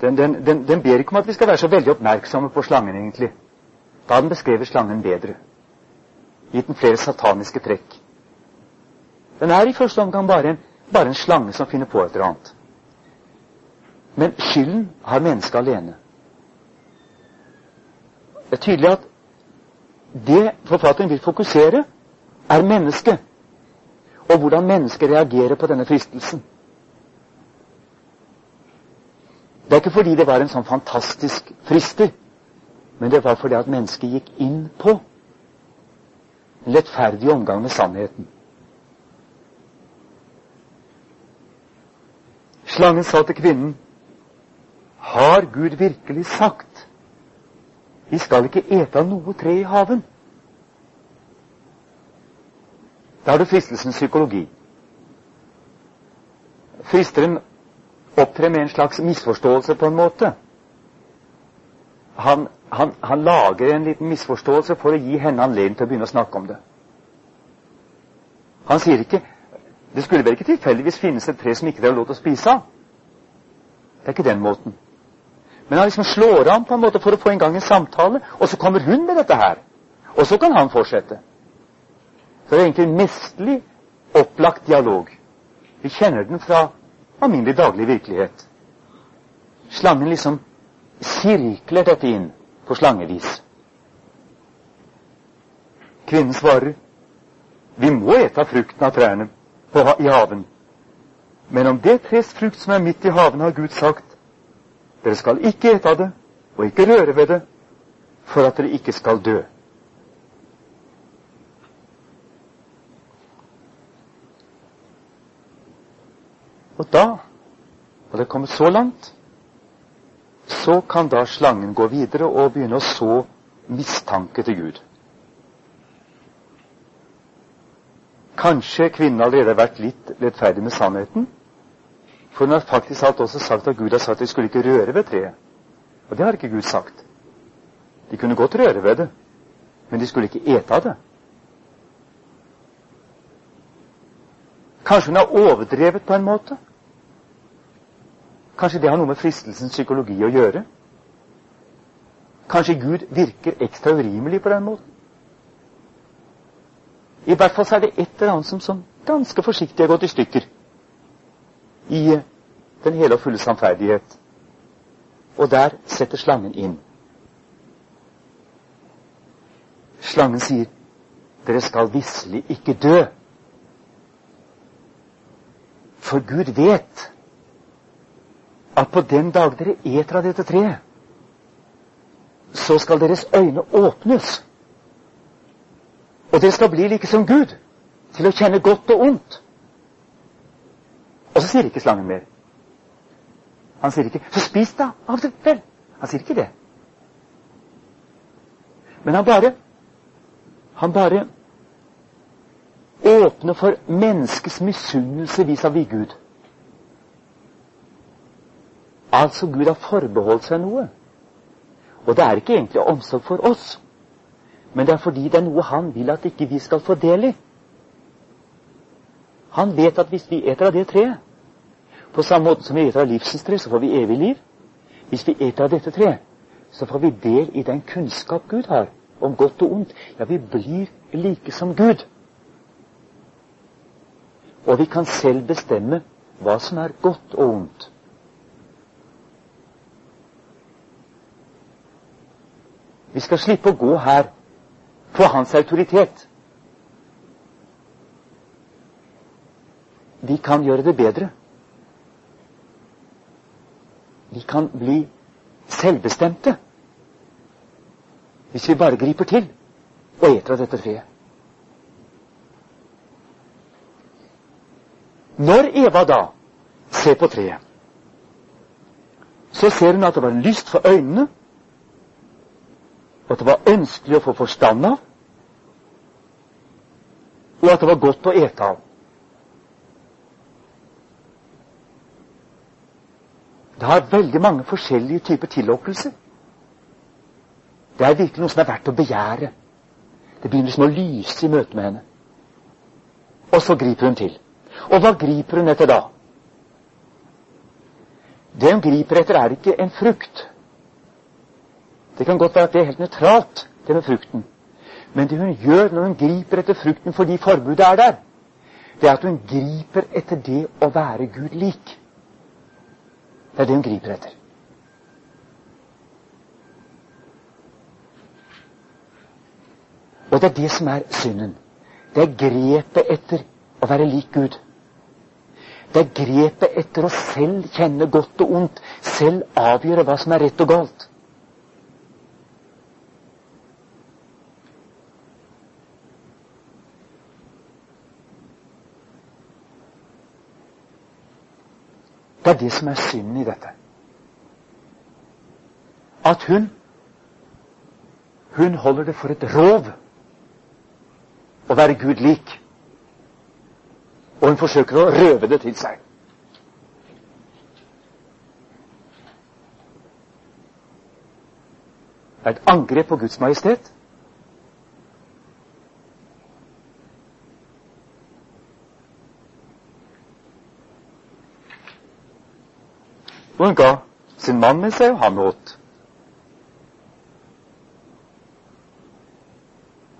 Den, den, den, den, ber ikke om at vi skal være så veldig oppmerksomme på slangen, egentlig. Da den beskrevet slangen bedre. Gitt den flere sataniske trekk. Den er i første omgang bare en, bare en slange som finner på et eller annet. Men skylden har mennesket alene. Det er tydelig at det forfatteren vil fokusere, er mennesket og hvordan mennesket reagerer på denne fristelsen. Det er ikke fordi det var en sånn fantastisk frister, men det var fordi at mennesket gikk inn på en lettferdig omgang med sannheten. Slangen sa til kvinnen, har Gud virkelig sagt, vi skal ikke ete av noe tre i haven? Da har du fristelsens psykologi. Fristeren opptrer med en slags misforståelse på en måte. Han, han, han, lager en liten misforståelse for å gi henne anledning til å begynne å snakke om det. Han sier ikke Det skulle vel ikke tilfeldigvis finnes et tre som ikke dere har lov til å spise av? Det er ikke den måten. Men han liksom slår an på en måte for å få i gang en samtale, og så kommer hun med dette her. Og så kan han fortsette. Så det er egentlig en mesterlig opplagt dialog. Vi kjenner den fra alminnelig daglig virkelighet. Slangen liksom sirkler dette inn på slangevis. Kvinnen svarer vi må ete av frukten av trærne på, i haven. Men om det tres frukt som er midt i haven, har Gud sagt dere skal ikke ete av det og ikke røre ved det, for at dere ikke skal dø. Og da, når det er kommet så langt, så kan da slangen gå videre og begynne å så mistanke til Gud. Kanskje kvinnen allerede har vært litt rettferdig med sannheten. For hun har faktisk også sagt at Gud har sagt at de skulle ikke røre ved treet. Og det har ikke Gud sagt. De kunne godt røre ved det, men de skulle ikke ete av det. Kanskje hun har overdrevet på en måte. Kanskje det har noe med fristelsens psykologi å gjøre? Kanskje Gud virker ekstra urimelig på den måten? I hvert fall så er det et eller annet som sånn ganske forsiktig har gått i stykker i den hele og fulle samferdighet. Og der setter slangen inn. Slangen sier, 'Dere skal visselig ikke dø'. For Gud vet at på den dag dere eter av dette treet, så skal deres øyne åpnes. Og dere skal bli like som Gud, til å kjenne godt og ondt. Og så sier ikke slangen mer. Han sier ikke 'Så spis da av det vel'. Han sier ikke det. Men han bare Han bare åpner for menneskets misunnelse vis-à-vis Gud. Altså Gud har forbeholdt seg noe. Og det er ikke egentlig omsorg for oss, men det er fordi det er noe han vil at ikke vi skal få del i. Han vet at hvis vi eter av det treet, på samme måte som vi eter av livsens tre, så får vi evig liv. Hvis vi eter av dette treet, så får vi del i den kunnskap Gud har om godt og ondt. Ja, vi blir like som Gud. Og vi kan selv bestemme hva som er godt og ondt. Vi skal slippe å gå her på hans autoritet. Vi kan gjøre det bedre. Vi kan bli selvbestemte hvis vi bare griper til og eter av dette treet. Når Eva da ser på treet, så ser hun at det var lyst for øynene, og at det var ønskelig å få forstand av, og at det var godt å ete av. Det har veldig mange forskjellige typer tillokkelser. Det er virkelig noe som er verdt å begjære. Det begynner som å lyse i møte med henne. Og så griper hun til. Og hva griper hun etter da? Det hun griper etter, er ikke en frukt. Det kan godt være at det er helt nøytralt, det med frukten. Men det hun gjør når hun griper etter frukten fordi forbudet er der, det er at hun griper etter det å være Gud lik. Det er det hun griper etter. Og det er det som er synden. Det er grepet etter å være lik Gud. Det er grepet etter å selv kjenne godt og ondt, selv avgjøre hva som er rett og galt. Det er det som er synden i dette. At hun hun holder det for et rov å være Gud lik. Og hun forsøker å røve det til seg. Det er et angrep på Guds majestet. Og hun ga sin mann med seg, og han åt.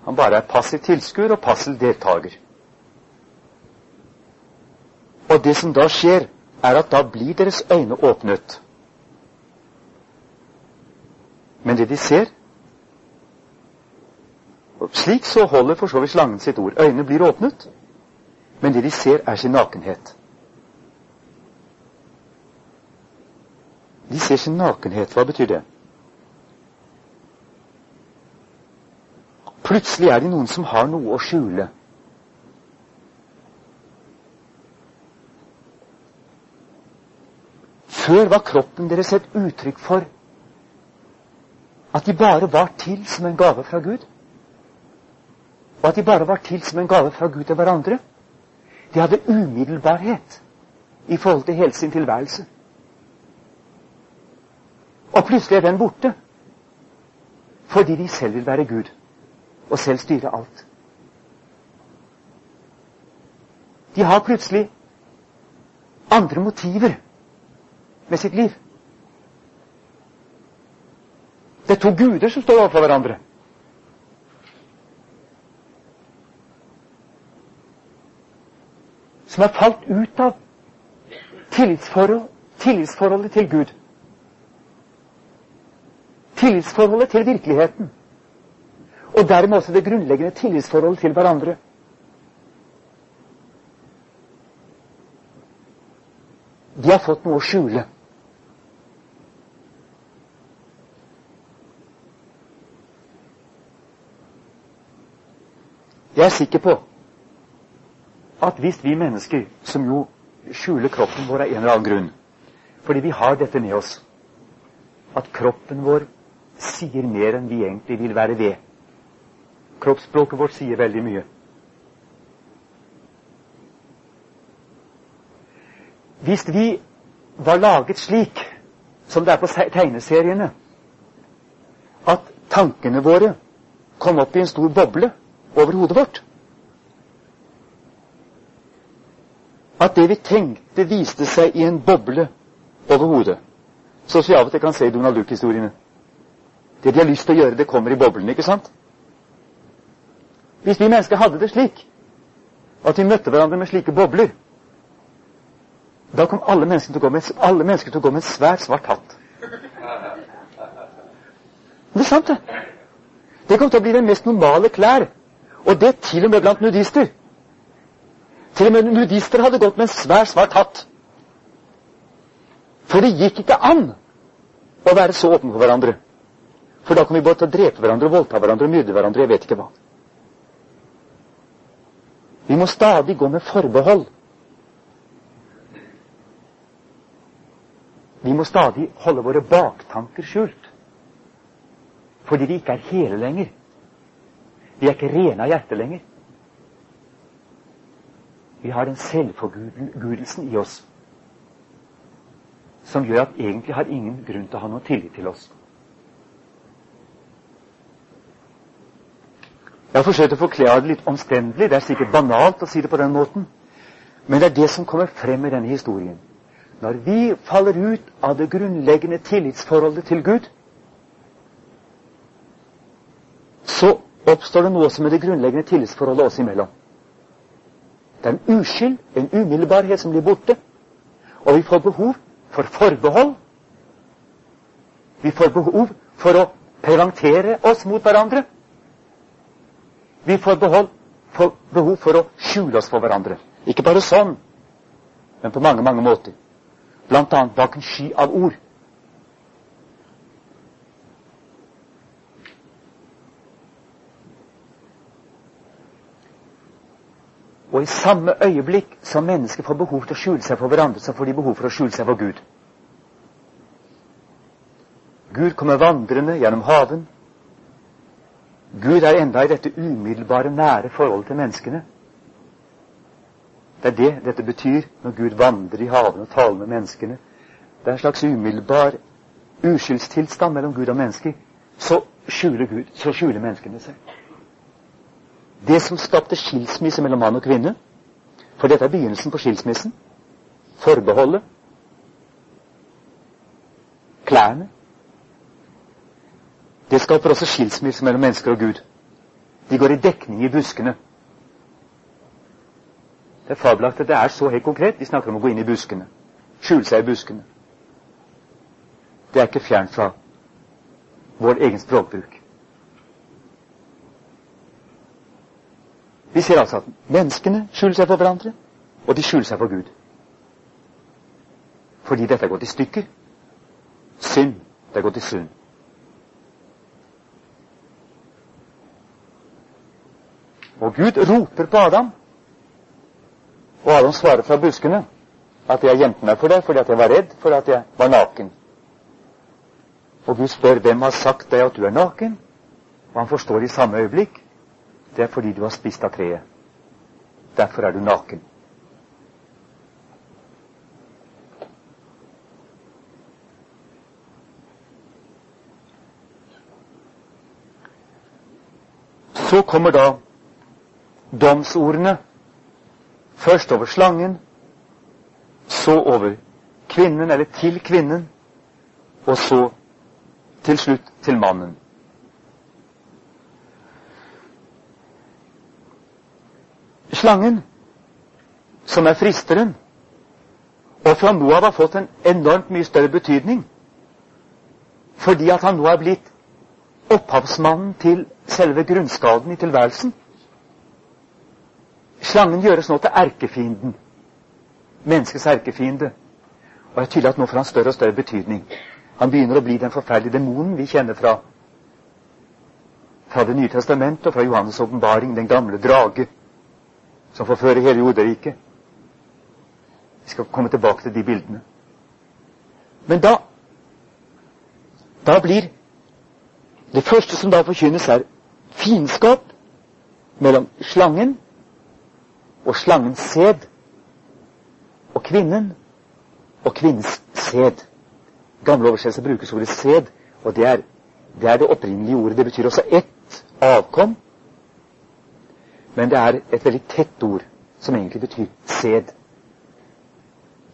Han bare er passiv tilskuer og passiv deltaker. Og det som da skjer, er at da blir deres øyne åpnet. Men det de ser og Slik så holder for så vidt slangen sitt ord. Øynene blir åpnet, men det de ser, er sin nakenhet. De ser sin nakenhet. Hva betyr det? Plutselig er det noen som har noe å skjule. Før var kroppen deres et uttrykk for at de bare var til som en gave fra Gud. Og at de bare var til som en gave fra Gud til hverandre. De hadde umiddelbarhet i forhold til hele sin tilværelse. Og plutselig er den borte. Fordi de selv vil være Gud og selv styre alt. De har plutselig andre motiver med sitt liv. Det er to guder som står overfor hverandre. Som er falt ut av tillitsforhold, tillitsforholdet til Gud Tillitsforholdet til virkeligheten. Og dermed også det grunnleggende tillitsforholdet til hverandre. De har fått noe å skjule. Jeg er sikker på at hvis vi mennesker, som jo skjuler kroppen vår av en eller annen grunn, fordi vi har dette med oss, at kroppen vår sier mer enn vi egentlig vil være ved. Kroppsspråket vårt sier veldig mye. Hvis vi var laget slik som det er på tegneseriene, at tankene våre kom opp i en stor boble over hodet vårt At det vi tenkte, viste seg i en boble over hodet. Sånn som vi av og til kan se i Donald Duck-historiene. Det de har lyst til å gjøre, det kommer i boblene, ikke sant? Hvis vi mennesker hadde det slik at vi møtte hverandre med slike bobler, da kom alle mennesker til å gå med, alle mennesker til å gå med en svær, svart hatt. Det er sant, det. Det kom til å bli den mest normale klær. Og det til og med blant nudister. Til og med nudister hadde gått med en svær, svart hatt. For det gikk ikke an å være så åpne for hverandre. For da kan vi både drepe hverandre, voldta hverandre, myrde hverandre, jeg vet ikke hva. Vi må stadig gå med forbehold. Vi må stadig holde våre baktanker skjult. Fordi vi ikke er hele lenger. Vi er ikke rene av hjerte lenger. Vi har den selvforgudelsen i oss som gjør at egentlig har ingen grunn til å ha noe tillit til oss. Jeg har forsøkt å forklare det litt omstendelig. Det er sikkert banalt å si det på den måten. Men det er det som kommer frem i denne historien. Når vi faller ut av det grunnleggende tillitsforholdet til Gud, så oppstår det noe som er det grunnleggende tillitsforholdet oss imellom. Det er en uskyld, en umiddelbarhet som blir borte. Og vi får behov for forbehold. Vi får behov for å preventere oss mot hverandre. Vi får behold, for behov for å skjule oss for hverandre. Ikke bare sånn, men på mange, mange måter. Blant annet bak en sky av ord. Og i samme øyeblikk som mennesker får behov til å skjule seg for hverandre, så får de behov for å skjule seg for Gud. Gud kommer vandrende gjennom haven. Gud er enda i dette umiddelbare, nære forholdet til menneskene. Det er det dette betyr når Gud vandrer i haven og taler med menneskene. Det er en slags umiddelbar uskyldstilstand mellom Gud og mennesker. Så skjuler, Gud, så skjuler menneskene seg. Det som skapte skilsmisse mellom mann og kvinne For dette er begynnelsen på skilsmissen. Forbeholdet. Klærne. Det skaper også skilsmisse mellom mennesker og Gud. De går i dekning i buskene. Det er fabelaktig det er så helt konkret. De snakker om å gå inn i buskene. Skjule seg i buskene. Det er ikke fjernt fra vår egen språkbruk. Vi ser altså at menneskene skjuler seg for hverandre, og de skjuler seg for Gud. Fordi dette er gått i stykker. Synd. Det er gått i synd. Og Gud roper på Adam. Og Adam svarer fra buskene at jeg gjemte meg for deg fordi at jeg var redd for at jeg var naken. Og Gud spør hvem har sagt deg at du er naken? Og han forstår i samme øyeblikk det er fordi du har spist av treet. Derfor er du naken. Så kommer da domsordene. Først over slangen, så over kvinnen, eller til kvinnen, og så til slutt til mannen. Slangen, som er fristeren, og fra nå av har fått en enormt mye større betydning, fordi at han nå er blitt opphavsmannen til selve grunnskaden i tilværelsen. Slangen gjøres nå til erkefienden. Menneskets erkefiende. Og det er tydelig at nå får han større og større betydning. Han begynner å bli den forferdelige demonen vi kjenner fra, fra Det nye testamentet og fra Johannes' åpenbaring, den gamle drage som forfører hele jorderiket. Vi skal komme tilbake til de bildene. Men da da blir det første som da forkynnes, er fiendskap mellom slangen og slangens sæd og kvinnen og kvinnens sæd. gamle oversettelser brukes ordet sæd, og det er, det er, det opprinnelige ordet. Det betyr også ett avkom, men det er et veldig tett ord som egentlig betyr sæd.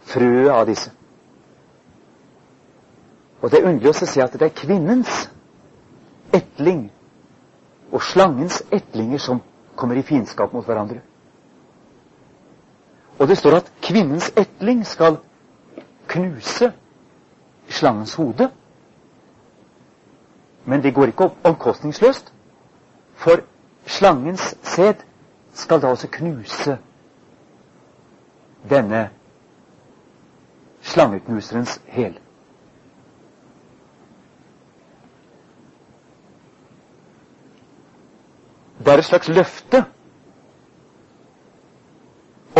Frøet av disse. Og det er underlig å se at det er kvinnens etling og slangens etlinger som kommer i fiendskap mot hverandre. Og det står at kvinnens etling skal knuse slangens hode. Men det går ikke omkostningsløst, for slangens sæd skal da også knuse denne slangeknuserens hæl. Det er et slags løfte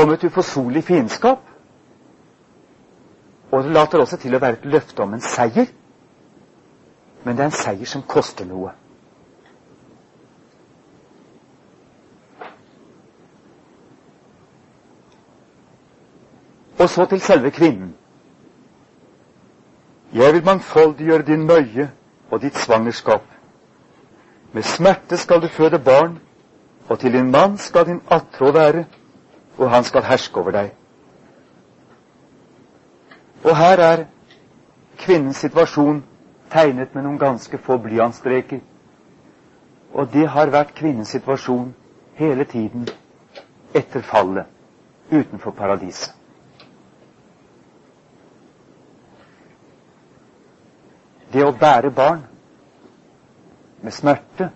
om et uforsonlig fiendskap. Og det later også til å være et løfte om en seier. Men det er en seier som koster noe. Og så til selve kvinnen. Jeg vil mangfoldiggjøre din møye og ditt svangerskap. Med smerte skal du føde barn, og til din mann skal din attrå være, og han skal herske over deg. Og her er kvinnens situasjon tegnet med noen ganske få blyantstreker. Og det har vært kvinnens situasjon hele tiden etter fallet utenfor paradiset. Det å bære barn med smerte.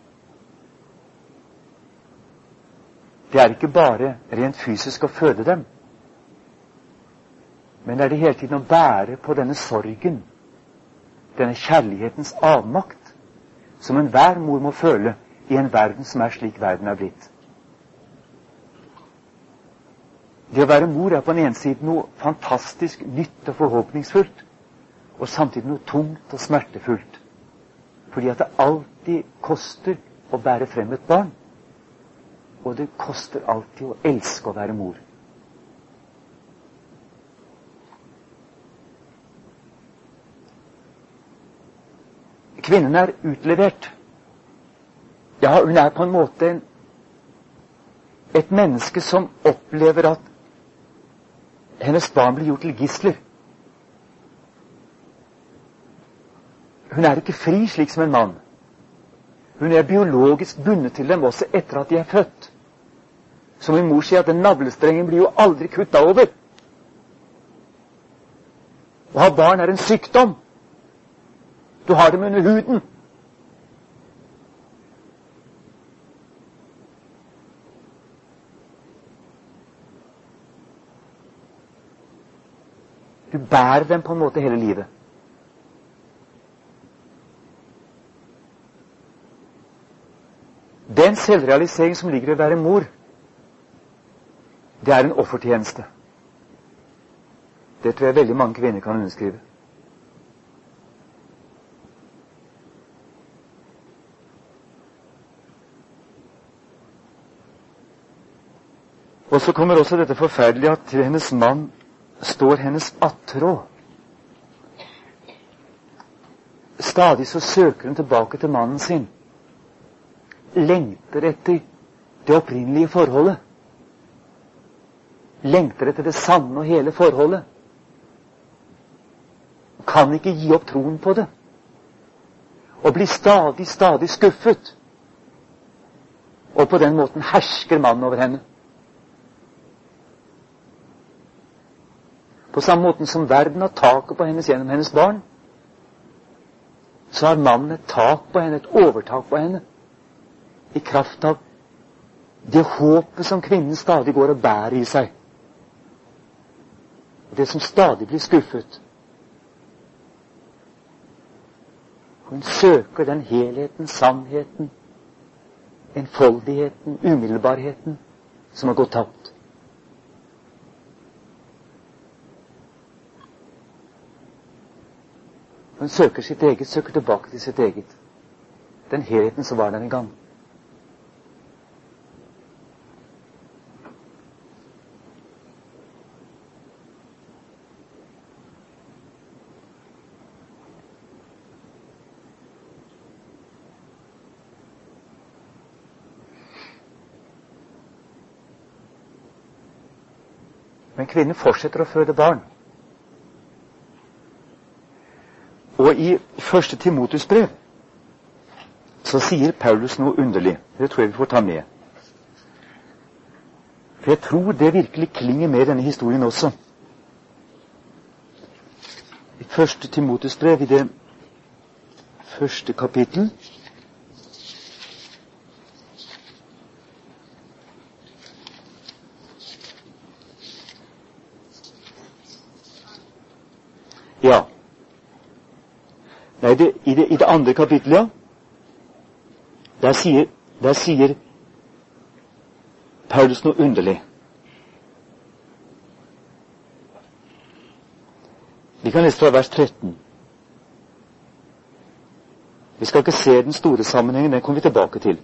Det er ikke bare rent fysisk å føde dem, men det er det hele tiden å bære på denne sorgen, denne kjærlighetens avmakt, som enhver mor må føle i en verden som er slik verden er blitt. Det å være mor er på den ene siden noe fantastisk nytt og forhåpningsfullt, og samtidig noe tungt og smertefullt. Fordi at det alltid koster å bære frem et barn. Og det koster alltid å elske å være mor. Kvinnen er utlevert. Ja, hun er på en måte en, et menneske som opplever at hennes barn blir gjort til gisler. Hun er ikke fri slik som en mann. Hun er biologisk bundet til dem også etter at de er født. Som min mor sier, at den navlestrengen blir jo aldri kutta over. Å ha barn er en sykdom. Du har dem under huden. Du bærer dem på en måte hele livet. Den selvrealisering som ligger i å være mor, det er en offertjeneste. Det tror jeg veldig mange kvinner kan underskrive. Og så kommer også dette forferdelige at til hennes mann står hennes attråd. Stadig så søker hun tilbake til mannen sin lengter etter det opprinnelige forholdet. Lengter etter det sanne og hele forholdet. Kan ikke gi opp troen på det. Og blir stadig, stadig skuffet. Og på den måten hersker mannen over henne. På samme måten som verden har taket på hennes gjennom hennes barn, så har mannen et tak på henne, et overtak på henne i kraft av det håpet som kvinnen stadig går og bærer i seg. Og det som stadig blir skuffet. Hun søker den helheten, sannheten, enfoldigheten, umiddelbarheten, som har gått tapt. Hun søker sitt eget, søker tilbake til sitt eget. Den helheten som var der en gang. Men kvinnen fortsetter å føde barn. Og i første Timotus brev så sier Paulus noe underlig. Det tror jeg vi får ta med. For jeg tror det virkelig klinger med denne historien også. I første Timotus brev, i det første kapittel Ja. Nei, det, i, det, i, det, andre kapittelet, ja. Der sier, der sier Paulus noe underlig. Vi kan lese fra vers 13. Vi skal ikke se den store sammenhengen, den kommer vi tilbake til.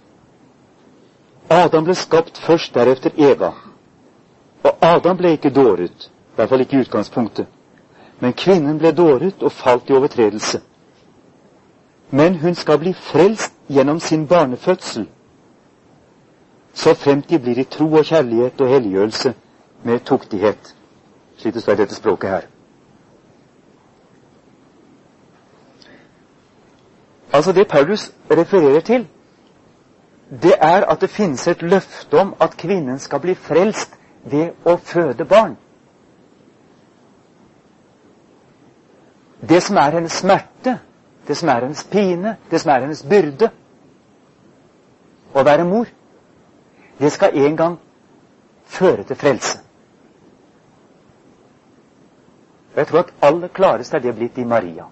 Adam ble skapt først, deretter Eva. Og Adam ble ikke dåret, i hvert fall ikke i utgangspunktet. Men kvinnen ble dåret og falt i overtredelse. Men hun skal bli frelst gjennom sin barnefødsel, så fremt de blir i tro og kjærlighet og helliggjørelse med tuktighet, slik det står i dette språket her. Altså Det Paulus refererer til, det er at det finnes et løfte om at kvinnen skal bli frelst ved å føde barn. Det som er hennes smerte, det som er hennes pine, det som er hennes byrde å være mor, det skal en gang føre til frelse. Og Jeg tror at aller klarest er det blitt i Maria.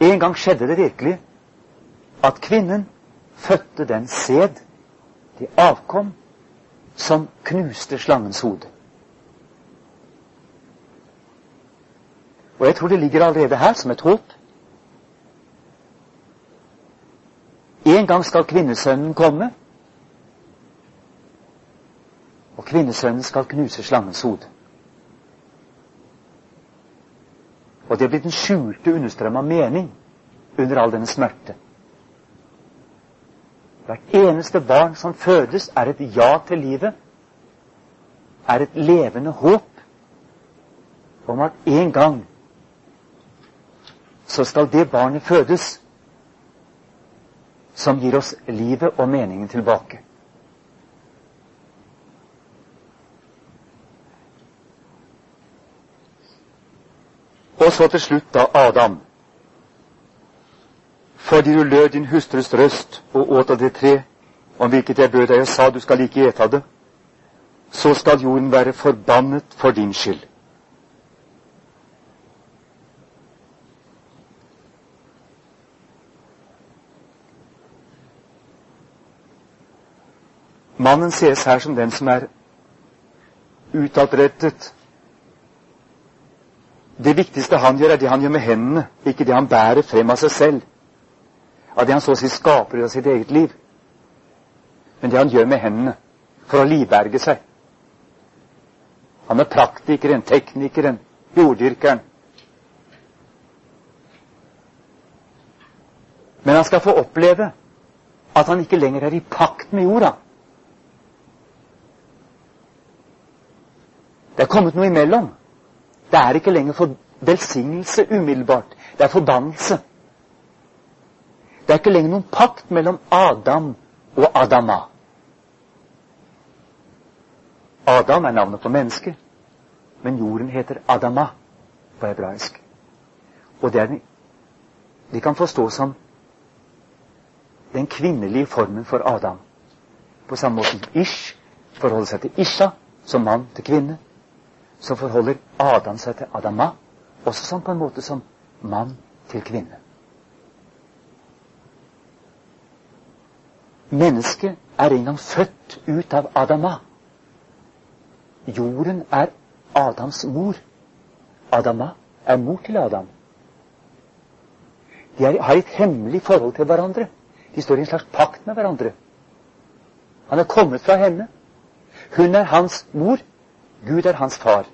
En gang skjedde det virkelig at kvinnen fødte den sæd, det avkom, som knuste slangens hode. Og jeg tror det ligger allerede her som et håp. En gang skal kvinnesønnen komme, og kvinnesønnen skal knuse slangens hode. Og det blir den skjulte understrøm av mening under all denne smerte. Hvert eneste barn som fødes, er et ja til livet, er et levende håp om at en gang så skal det barnet fødes som gir oss livet og meningen tilbake. Og så til slutt da Adam. Fordi du lød din hustrus røst og åt av det tre om hvilket jeg bød deg og sa du skal ikke ete av det, så skal jorden være forbannet for din skyld. Mannen ses her som den som er utadrettet. Det viktigste han gjør, er det han gjør med hendene, ikke det han bærer frem av seg selv. Av det han så å si skaper av sitt eget liv. Men det han gjør med hendene for å livberge seg. Han er praktikeren, teknikeren, jorddyrkeren. Men han skal få oppleve at han ikke lenger er i pakt med jorda. Det er kommet noe imellom. Det er ikke lenger for velsignelse umiddelbart. Det er forbannelse. Det er ikke lenger noen pakt mellom Adam og Adama. Adam er navnet på mennesket, men jorden heter Adama på hebraisk. Og det er den, de kan forstå som den kvinnelige formen for Adam. På samme måte som Ish forholder seg til Isha som mann til kvinne så forholder Adam seg til Adama, også sånn på en måte som mann til kvinne. Mennesket er en gang født ut av Adama. Jorden er Adams mor. Adama er mor til Adam. De er, har et hemmelig forhold til hverandre. De står i en slags pakt med hverandre. Han er kommet fra henne. Hun er hans mor. Gud er hans far.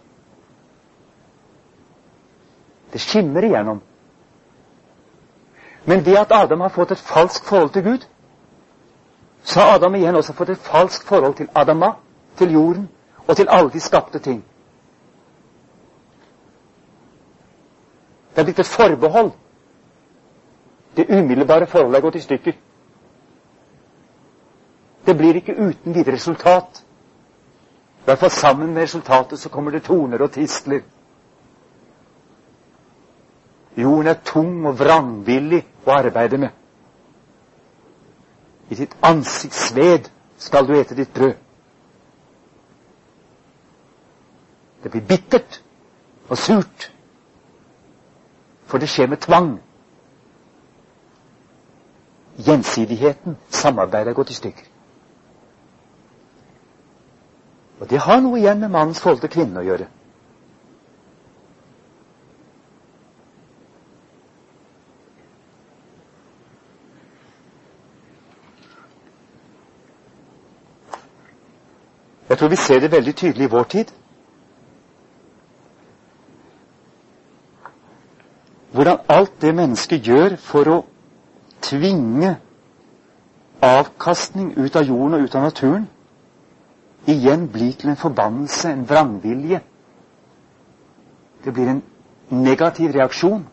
Det skimmer igjennom. Men det at Adam har fått et falskt forhold til Gud, så har Adam igjen også fått et falskt forhold til Adama, til jorden og til alle de skapte ting. Det er blitt et forbehold. Det umiddelbare forholdet er gått i stykker. Det blir ikke uten videre resultat. I hvert fall sammen med resultatet så kommer det toner og tistler. Jorden er tung og vrangvillig å arbeide med. I ditt ansikts sved skal du ete ditt brød. Det blir bittert og surt, for det skjer med tvang. Gjensidigheten, samarbeidet, er gått i stykker. Og det har noe igjen med mannens forhold til kvinnen å gjøre. Jeg tror vi ser det veldig tydelig i vår tid. Hvordan alt det mennesket gjør for å tvinge avkastning ut av jorden og ut av naturen, igjen blir til en forbannelse, en vrangvilje. Det blir en negativ reaksjon.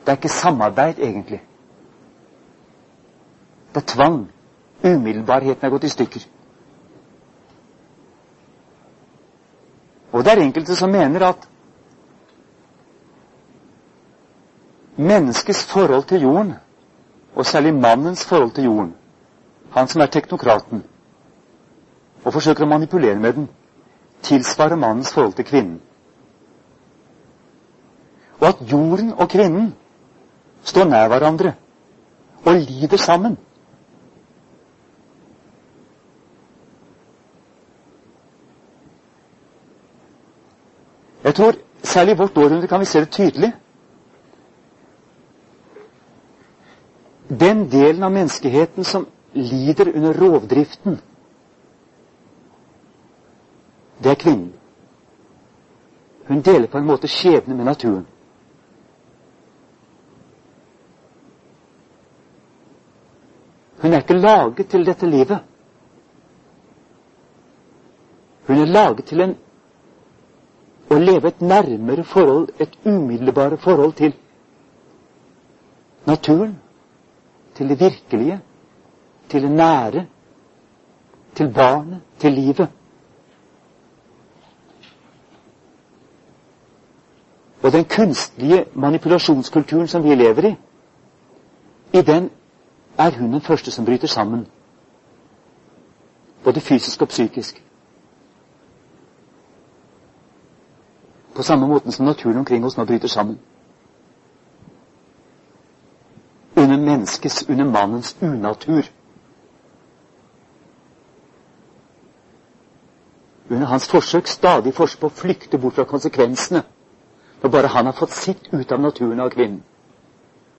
Det er ikke samarbeid, egentlig. Det er tvang. Umiddelbarheten er gått i stykker. Og det er enkelte som mener at menneskets forhold til jorden, og særlig mannens forhold til jorden, han som er teknokraten, og forsøker å manipulere med den, tilsvarer mannens forhold til kvinnen. Og at jorden og kvinnen står nær hverandre og lider sammen. Jeg tror særlig i vårt århundre kan vi se det tydelig. Den delen av menneskeheten som lider under rovdriften, det er kvinnen. Hun deler på en måte skjebne med naturen. Hun er ikke laget til dette livet. Hun er laget til en å leve et nærmere forhold, et umiddelbare forhold til naturen, til det virkelige, til det nære, til barnet, til livet. Og den kunstige manipulasjonskulturen som vi lever i, i den er hun den første som bryter sammen. Både fysisk og psykisk. På samme måten som naturen omkring oss nå bryter sammen. Under menneskets, under mannens unatur. Under hans forsøk, stadig forsøk på å flykte bort fra konsekvensene når bare han har fått sitt ut av naturen av kvinnen.